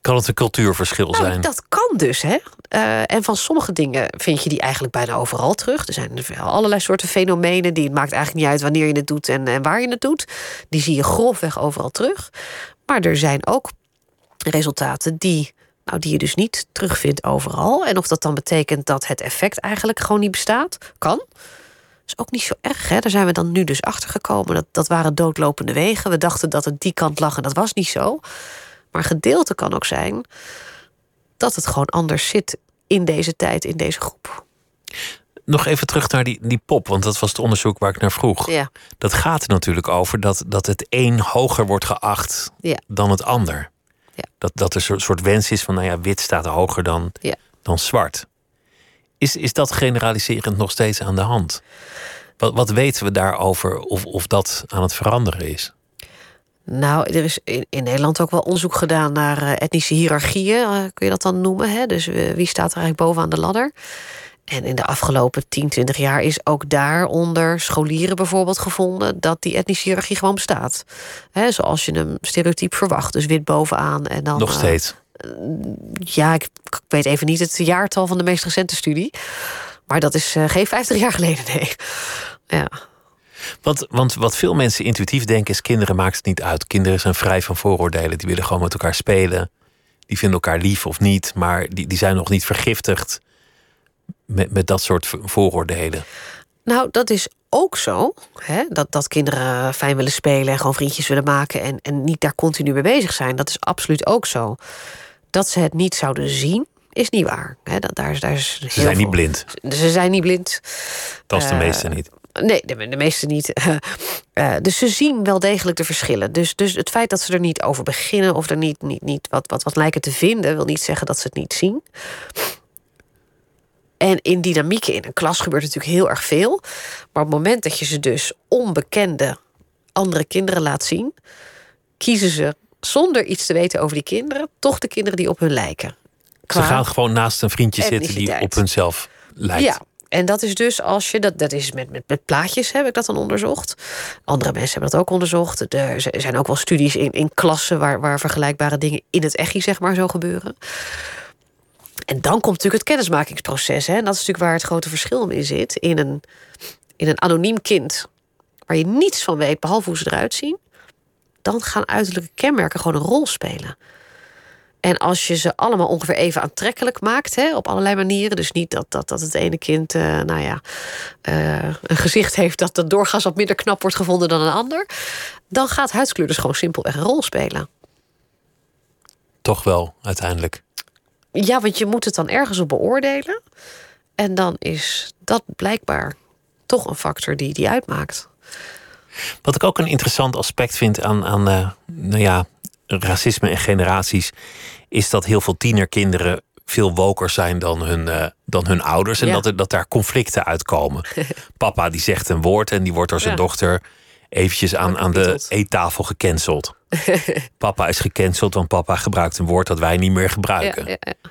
Kan het een cultuurverschil nou, zijn? Dat kan dus, hè. Uh, en van sommige dingen vind je die eigenlijk bijna overal terug. Er zijn allerlei soorten fenomenen die het maakt eigenlijk niet uit wanneer je het doet en, en waar je het doet. Die zie je grofweg overal terug. Maar er zijn ook resultaten die, nou, die je dus niet terugvindt overal. En of dat dan betekent dat het effect eigenlijk gewoon niet bestaat, kan. is ook niet zo erg. Hè? Daar zijn we dan nu dus achter gekomen. Dat, dat waren doodlopende wegen. We dachten dat het die kant lag en dat was niet zo. Maar gedeelte kan ook zijn dat het gewoon anders zit in deze tijd, in deze groep. Nog even terug naar die, die pop, want dat was het onderzoek waar ik naar vroeg. Ja. Dat gaat er natuurlijk over dat, dat het een hoger wordt geacht ja. dan het ander. Ja. Dat, dat er een soort wens is van, nou ja, wit staat hoger dan, ja. dan zwart. Is, is dat generaliserend nog steeds aan de hand? Wat, wat weten we daarover of, of dat aan het veranderen is? Nou, er is in, in Nederland ook wel onderzoek gedaan naar uh, etnische hiërarchieën, uh, kun je dat dan noemen? Hè? Dus uh, wie staat er eigenlijk bovenaan de ladder? En in de afgelopen 10, 20 jaar is ook daar onder scholieren bijvoorbeeld gevonden dat die etnische hiërarchie gewoon bestaat. Zoals je hem stereotyp verwacht. Dus wit bovenaan en dan. Nog steeds. ja, ik, ik, weet even niet het jaartal van de meest recente studie. Maar dat is geen 50 jaar geleden, nee. Ja. Want, want wat veel mensen intuïtief denken is: kinderen maakt het niet uit. Kinderen zijn vrij van vooroordelen. Die willen gewoon met elkaar spelen. Die vinden elkaar lief of niet, maar die, die zijn nog niet vergiftigd met, met dat soort vooroordelen. Nou, dat is ook zo. Hè? Dat, dat kinderen fijn willen spelen en gewoon vriendjes willen maken en, en niet daar continu mee bezig zijn. Dat is absoluut ook zo. Dat ze het niet zouden zien, is niet waar. Hè? Dat, daar, daar is ze zijn veel... niet blind. Ze zijn niet blind. Dat is de meeste uh, niet. Nee, de, de meeste niet. Uh, dus ze zien wel degelijk de verschillen. Dus, dus het feit dat ze er niet over beginnen of er niet, niet, niet wat, wat, wat lijken te vinden, wil niet zeggen dat ze het niet zien. En in dynamieken in een klas gebeurt natuurlijk heel erg veel. Maar op het moment dat je ze dus onbekende andere kinderen laat zien, kiezen ze zonder iets te weten over die kinderen, toch de kinderen die op hun lijken. Ze gaan gewoon naast een vriendje zitten die op hunzelf lijkt. Ja, en dat is dus als je dat, dat is met, met, met plaatjes heb ik dat dan onderzocht. Andere mensen hebben dat ook onderzocht. Er zijn ook wel studies in, in klassen waar, waar vergelijkbare dingen in het echi, zeg maar, zo gebeuren. En dan komt natuurlijk het kennismakingsproces. Hè? En dat is natuurlijk waar het grote verschil in zit. In een, in een anoniem kind, waar je niets van weet, behalve hoe ze eruit zien. Dan gaan uiterlijke kenmerken gewoon een rol spelen. En als je ze allemaal ongeveer even aantrekkelijk maakt, hè, op allerlei manieren. Dus niet dat, dat, dat het ene kind, uh, nou ja, uh, een gezicht heeft dat dat doorgaans wat minder knap wordt gevonden dan een ander. Dan gaat huidskleur dus gewoon simpelweg een rol spelen. Toch wel, uiteindelijk. Ja, want je moet het dan ergens op beoordelen. En dan is dat blijkbaar toch een factor die die uitmaakt. Wat ik ook een interessant aspect vind aan, aan uh, nou ja, racisme en generaties, is dat heel veel tienerkinderen veel woker zijn dan hun, uh, dan hun ouders. En Ja. dat, er, dat daar conflicten uitkomen. Papa die zegt een woord en die wordt door zijn Ja. dochter eventjes aan, aan de eettafel gecanceld. papa is gecanceld, want papa gebruikt een woord dat wij niet meer gebruiken. Ja, ja, ja.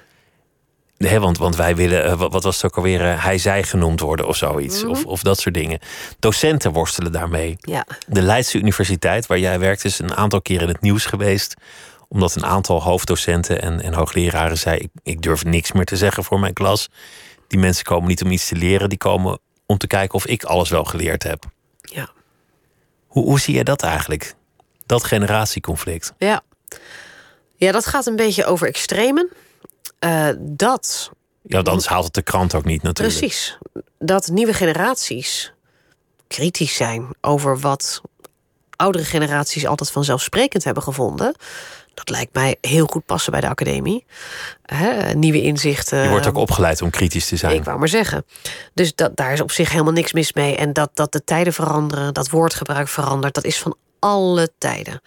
Nee, want, want wij willen, eh, wat, was het ook alweer, eh, hij zij genoemd worden of zoiets. Mhm. of, of dat soort dingen. Docenten worstelen daarmee. Ja. De Leidse Universiteit, waar jij werkt, is een aantal keer in het nieuws geweest. Omdat een aantal hoofddocenten en, en hoogleraren zei: ik, ik durf niks meer te zeggen voor mijn klas. Die mensen komen niet om iets te leren, die komen om te kijken of ik alles wel geleerd heb. Ja. Hoe, hoe zie jij dat eigenlijk? Dat generatieconflict. Ja. ja, dat gaat een beetje over extremen. Eh, dat, Ja, anders haalt het de krant ook niet natuurlijk. precies, dat nieuwe generaties kritisch zijn over wat oudere generaties altijd vanzelfsprekend hebben gevonden. Dat lijkt mij heel goed passen bij de academie. Nieuwe inzichten. Je wordt ook opgeleid om kritisch te zijn. Ik wou maar zeggen. Dus dat, daar is op zich helemaal niks mis mee. En dat, dat de tijden veranderen, dat woordgebruik verandert, dat is van alle tijden.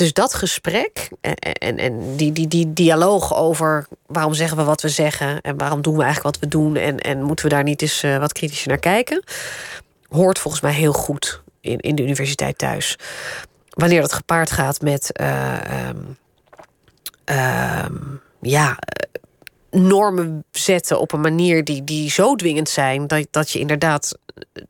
Dus dat gesprek en, en, en die, die, die dialoog over waarom zeggen we wat we zeggen en waarom doen we eigenlijk wat we doen en, en moeten we daar niet eens eh, wat kritischer naar kijken, hoort volgens mij heel goed in, in de universiteit thuis. Wanneer dat gepaard gaat met eh, ehm, ehm, ja, normen zetten op een manier die, die zo dwingend zijn dat, dat je inderdaad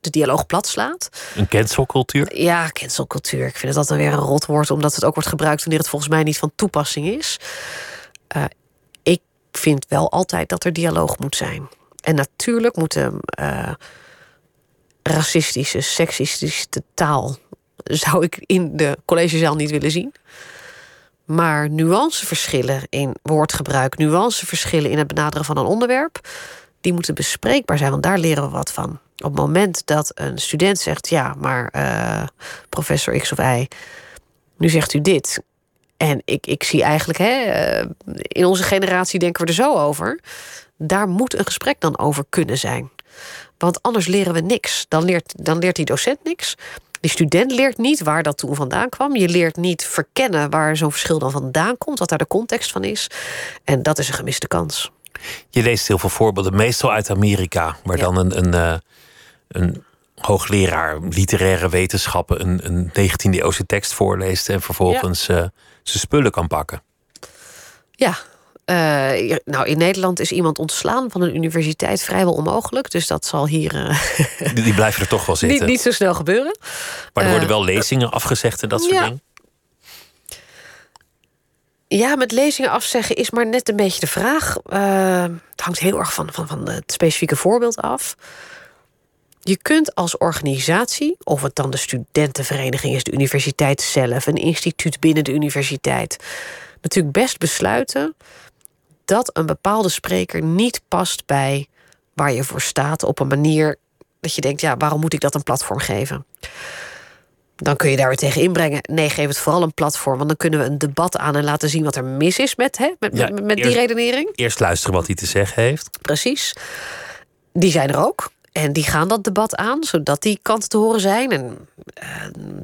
de dialoog plat slaat. Een cancelcultuur. Ja, cancelcultuur. Ik vind het altijd weer een rotwoord, omdat het ook wordt gebruikt wanneer het volgens mij niet van toepassing is. Eh, ik vind wel altijd dat er dialoog moet zijn. En natuurlijk moet de eh, racistische, seksistische taal zou ik in de collegezaal niet willen zien. Maar nuanceverschillen in woordgebruik, nuanceverschillen in het benaderen van een onderwerp, die moeten bespreekbaar zijn, want daar leren we wat van. Op het moment dat een student zegt: Ja, maar eh, professor X of Y, nu zegt u dit. En ik, ik zie eigenlijk, hè, eh, in onze generatie denken we er zo over. Daar moet een gesprek dan over kunnen zijn. Want anders leren we niks. Dan leert, dan leert die docent niks. Die student leert niet waar dat toen vandaan kwam. Je leert niet verkennen waar zo'n verschil dan vandaan komt, wat daar de context van is. En dat is een gemiste kans. Je leest heel veel voorbeelden, meestal uit Amerika, waar dan een, een, eh, een hoogleraar literaire wetenschappen een, een 19e eeuwse tekst voorleest en vervolgens eh, zijn spullen kan pakken. Ja. eh, hier- nou, in Nederland is iemand ontslaan van een universiteit vrijwel onmogelijk. Dus dat zal hier Die, die blijven er toch wel zitten. niet, niet zo snel gebeuren. maar er worden wel lezingen afgezegd en dat soort ja. dingen. Ja, met lezingen afzeggen is maar net een beetje de vraag. Eh, het hangt heel erg van, van, van het specifieke voorbeeld af. Je kunt als organisatie, of het dan de studentenvereniging is, de universiteit zelf, een instituut binnen de universiteit, natuurlijk best besluiten dat een bepaalde spreker niet past bij waar je voor staat op een manier dat je denkt, ja, waarom moet ik dat een platform geven? Dan kun je daar weer tegen inbrengen. Nee, geef het vooral een platform. Want dan kunnen we een debat aan en laten zien wat er mis is met, hè, met, Ja, met, met die redenering. Eerst luisteren wat hij te zeggen heeft. Precies. Die zijn er ook. En die gaan dat debat aan, zodat die kanten te horen zijn. En eh,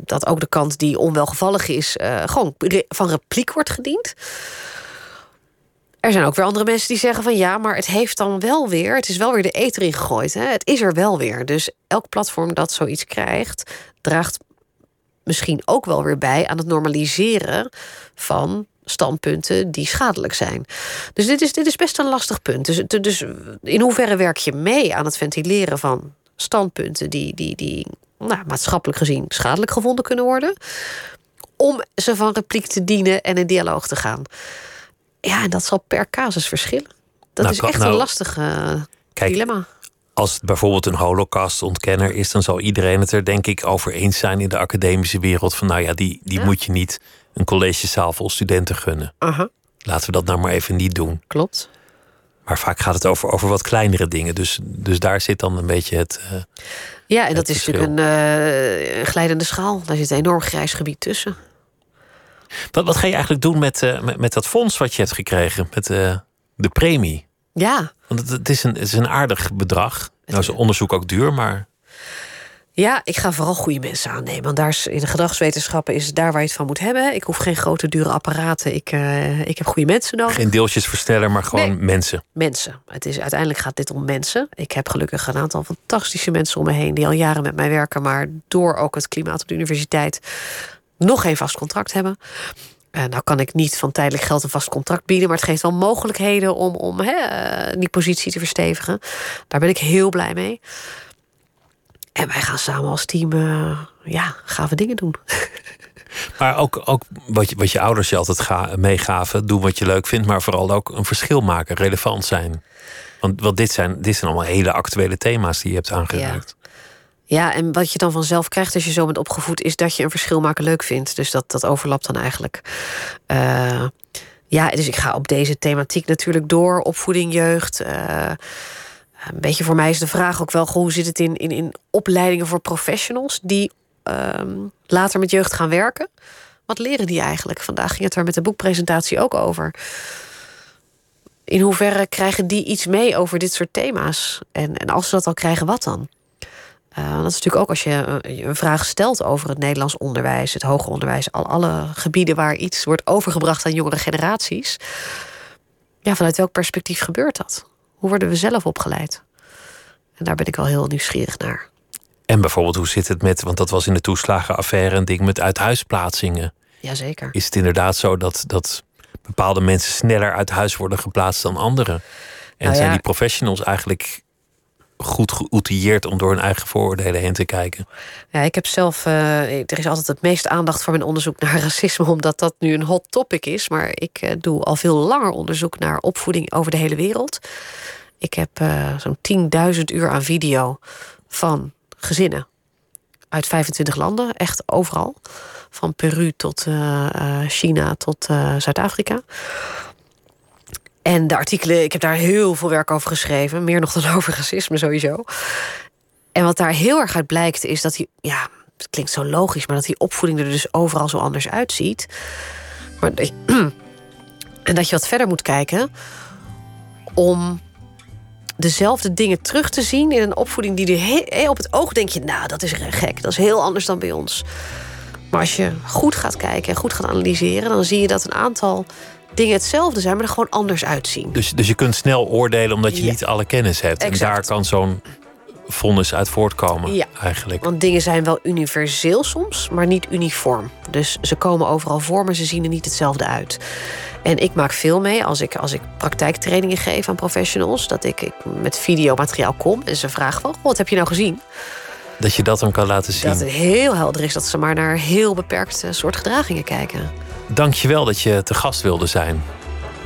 dat ook de kant die onwelgevallig is, eh, gewoon re- van repliek wordt gediend. Er zijn ook weer andere mensen die zeggen van ja, maar het heeft dan wel weer, het is wel weer de eter ingegooid. Hè? Het is er wel weer. Dus elk platform dat zoiets krijgt, draagt misschien ook wel weer bij aan het normaliseren van standpunten die schadelijk zijn. Dus dit is, dit is best een lastig punt. Dus, dus in hoeverre werk je mee aan het ventileren van standpunten die, die, die nou, maatschappelijk gezien schadelijk gevonden kunnen worden, om ze van repliek te dienen en in dialoog te gaan? Ja, en dat zal per casus verschillen. Dat Nou, is echt nou, een lastig eh, Kijk, dilemma. Als het bijvoorbeeld een holocaust-ontkenner is, dan zal iedereen het er denk ik over eens zijn in de academische wereld. Van nou ja, die, die Ja. moet je niet een collegezaal vol studenten gunnen. Aha, Laten we dat nou maar even niet doen. klopt. Maar vaak gaat het over, over wat kleinere dingen. Dus, dus daar zit dan een beetje het. eh, Ja, en Het dat is natuurlijk een, eh, een glijdende schaal. Daar zit een enorm grijs gebied tussen. Wat, wat ga je eigenlijk doen met, eh, met, met dat fonds wat je hebt gekregen? Met de premie? Ja, Want het, is een, het is een aardig bedrag. Nou is onderzoek ook duur, maar Ja, ik ga vooral goede mensen aannemen. Want daar is, in de gedragswetenschappen is het daar waar je het van moet hebben. Ik hoef geen grote, dure apparaten. Ik, eh, ik heb goede mensen nodig. geen deeltjesversteller, maar gewoon Nee. mensen. Mensen. Het is, uiteindelijk gaat dit om mensen. Ik heb gelukkig een aantal fantastische mensen om me heen... die al jaren met mij werken. Maar door ook het klimaat op de universiteit... nog geen vast contract hebben. Uh, nou kan ik niet van tijdelijk geld een vast contract bieden, maar het geeft wel mogelijkheden om, om hè, die positie te verstevigen. Daar ben ik heel blij mee. En wij gaan samen als team, uh, ja, gave dingen doen. Maar ook, ook wat, je, wat je ouders je altijd ga, meegaven, doen wat je leuk vindt, maar vooral ook een verschil maken, relevant zijn. Want, want dit, zijn, dit zijn allemaal hele actuele thema's die je hebt aangeraakt. Ja. en wat je dan vanzelf krijgt als je zo bent opgevoed, is dat je een verschil maken leuk vindt. Dus dat, dat overlapt dan eigenlijk. Uh, ja, dus ik ga op deze thematiek natuurlijk door. Opvoeding, jeugd. Uh, een beetje voor mij is de vraag ook wel: hoe zit het in, in, in opleidingen voor professionals die Ehm, later met jeugd gaan werken. Wat leren die eigenlijk? Vandaag ging het er met de boekpresentatie ook over. In hoeverre krijgen die iets mee over dit soort thema's? En, en als ze dat al krijgen, wat dan? Uh, dat is natuurlijk ook als je een vraag stelt over het Nederlands onderwijs, het hoger onderwijs, al alle gebieden waar iets wordt overgebracht aan jongere generaties. Ja, vanuit welk perspectief gebeurt dat? Hoe worden we zelf opgeleid? En daar ben ik wel heel nieuwsgierig naar. En bijvoorbeeld, hoe zit het met, want dat was in de toeslagenaffaire een ding met uithuisplaatsingen. Jazeker. Is het inderdaad zo dat, dat bepaalde mensen sneller uit huis worden geplaatst dan anderen? En nou zijn die professionals eigenlijk goed geoutilleerd om door hun eigen vooroordelen heen te kijken? Ja, ik heb zelf. Uh, er is altijd het meeste aandacht voor mijn onderzoek naar racisme, omdat dat nu een hot topic is. Maar ik uh, doe al veel langer onderzoek naar opvoeding over de hele wereld. Ik heb uh, zo'n 10.000 uur aan video van gezinnen. Uit 25 landen, echt overal. Van Peru tot China tot Zuid-Afrika. En de artikelen, ik heb daar heel veel werk over geschreven. Meer nog dan over racisme sowieso. En wat daar heel erg uit blijkt, is dat die, ja, het klinkt zo logisch, maar dat die opvoeding er dus overal zo anders uitziet. Maar, en dat je wat verder moet kijken om dezelfde dingen terug te zien in een opvoeding die er op het oog denk je, nou, dat is gek, dat is heel anders dan bij ons. Maar als je goed gaat kijken en goed gaat analyseren, dan zie je dat een aantal dingen hetzelfde zijn, maar er gewoon anders uitzien. Dus, dus je kunt snel oordelen omdat je niet alle kennis hebt. En daar kan zo'n vonnis uit voortkomen, ja, eigenlijk. Want dingen zijn wel universeel soms, maar niet uniform. Dus ze komen overal voor, maar ze zien er niet hetzelfde uit. En ik maak veel mee als ik, als ik praktijktrainingen geef aan professionals. Dat ik, ik met videomateriaal kom en ze vragen van... wat heb je nou gezien? Dat je dat dan kan laten zien. Dat het heel helder is dat ze maar naar heel beperkte soort gedragingen kijken. Dank je wel dat je te gast wilde zijn.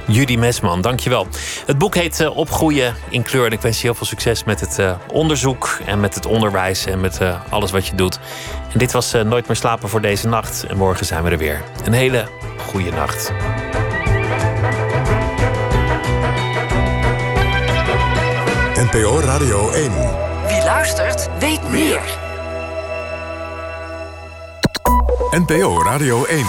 Judy Mesman, dankjewel. Het boek heet uh, Opgroeien in kleur. En ik wens je heel veel succes met het uh, onderzoek en met het onderwijs en met uh, alles wat je doet. En dit was Nooit meer slapen voor deze nacht. En morgen zijn we er weer. Een hele goede nacht. NPO Radio 1. Wie luistert, weet meer. NPO Radio 1.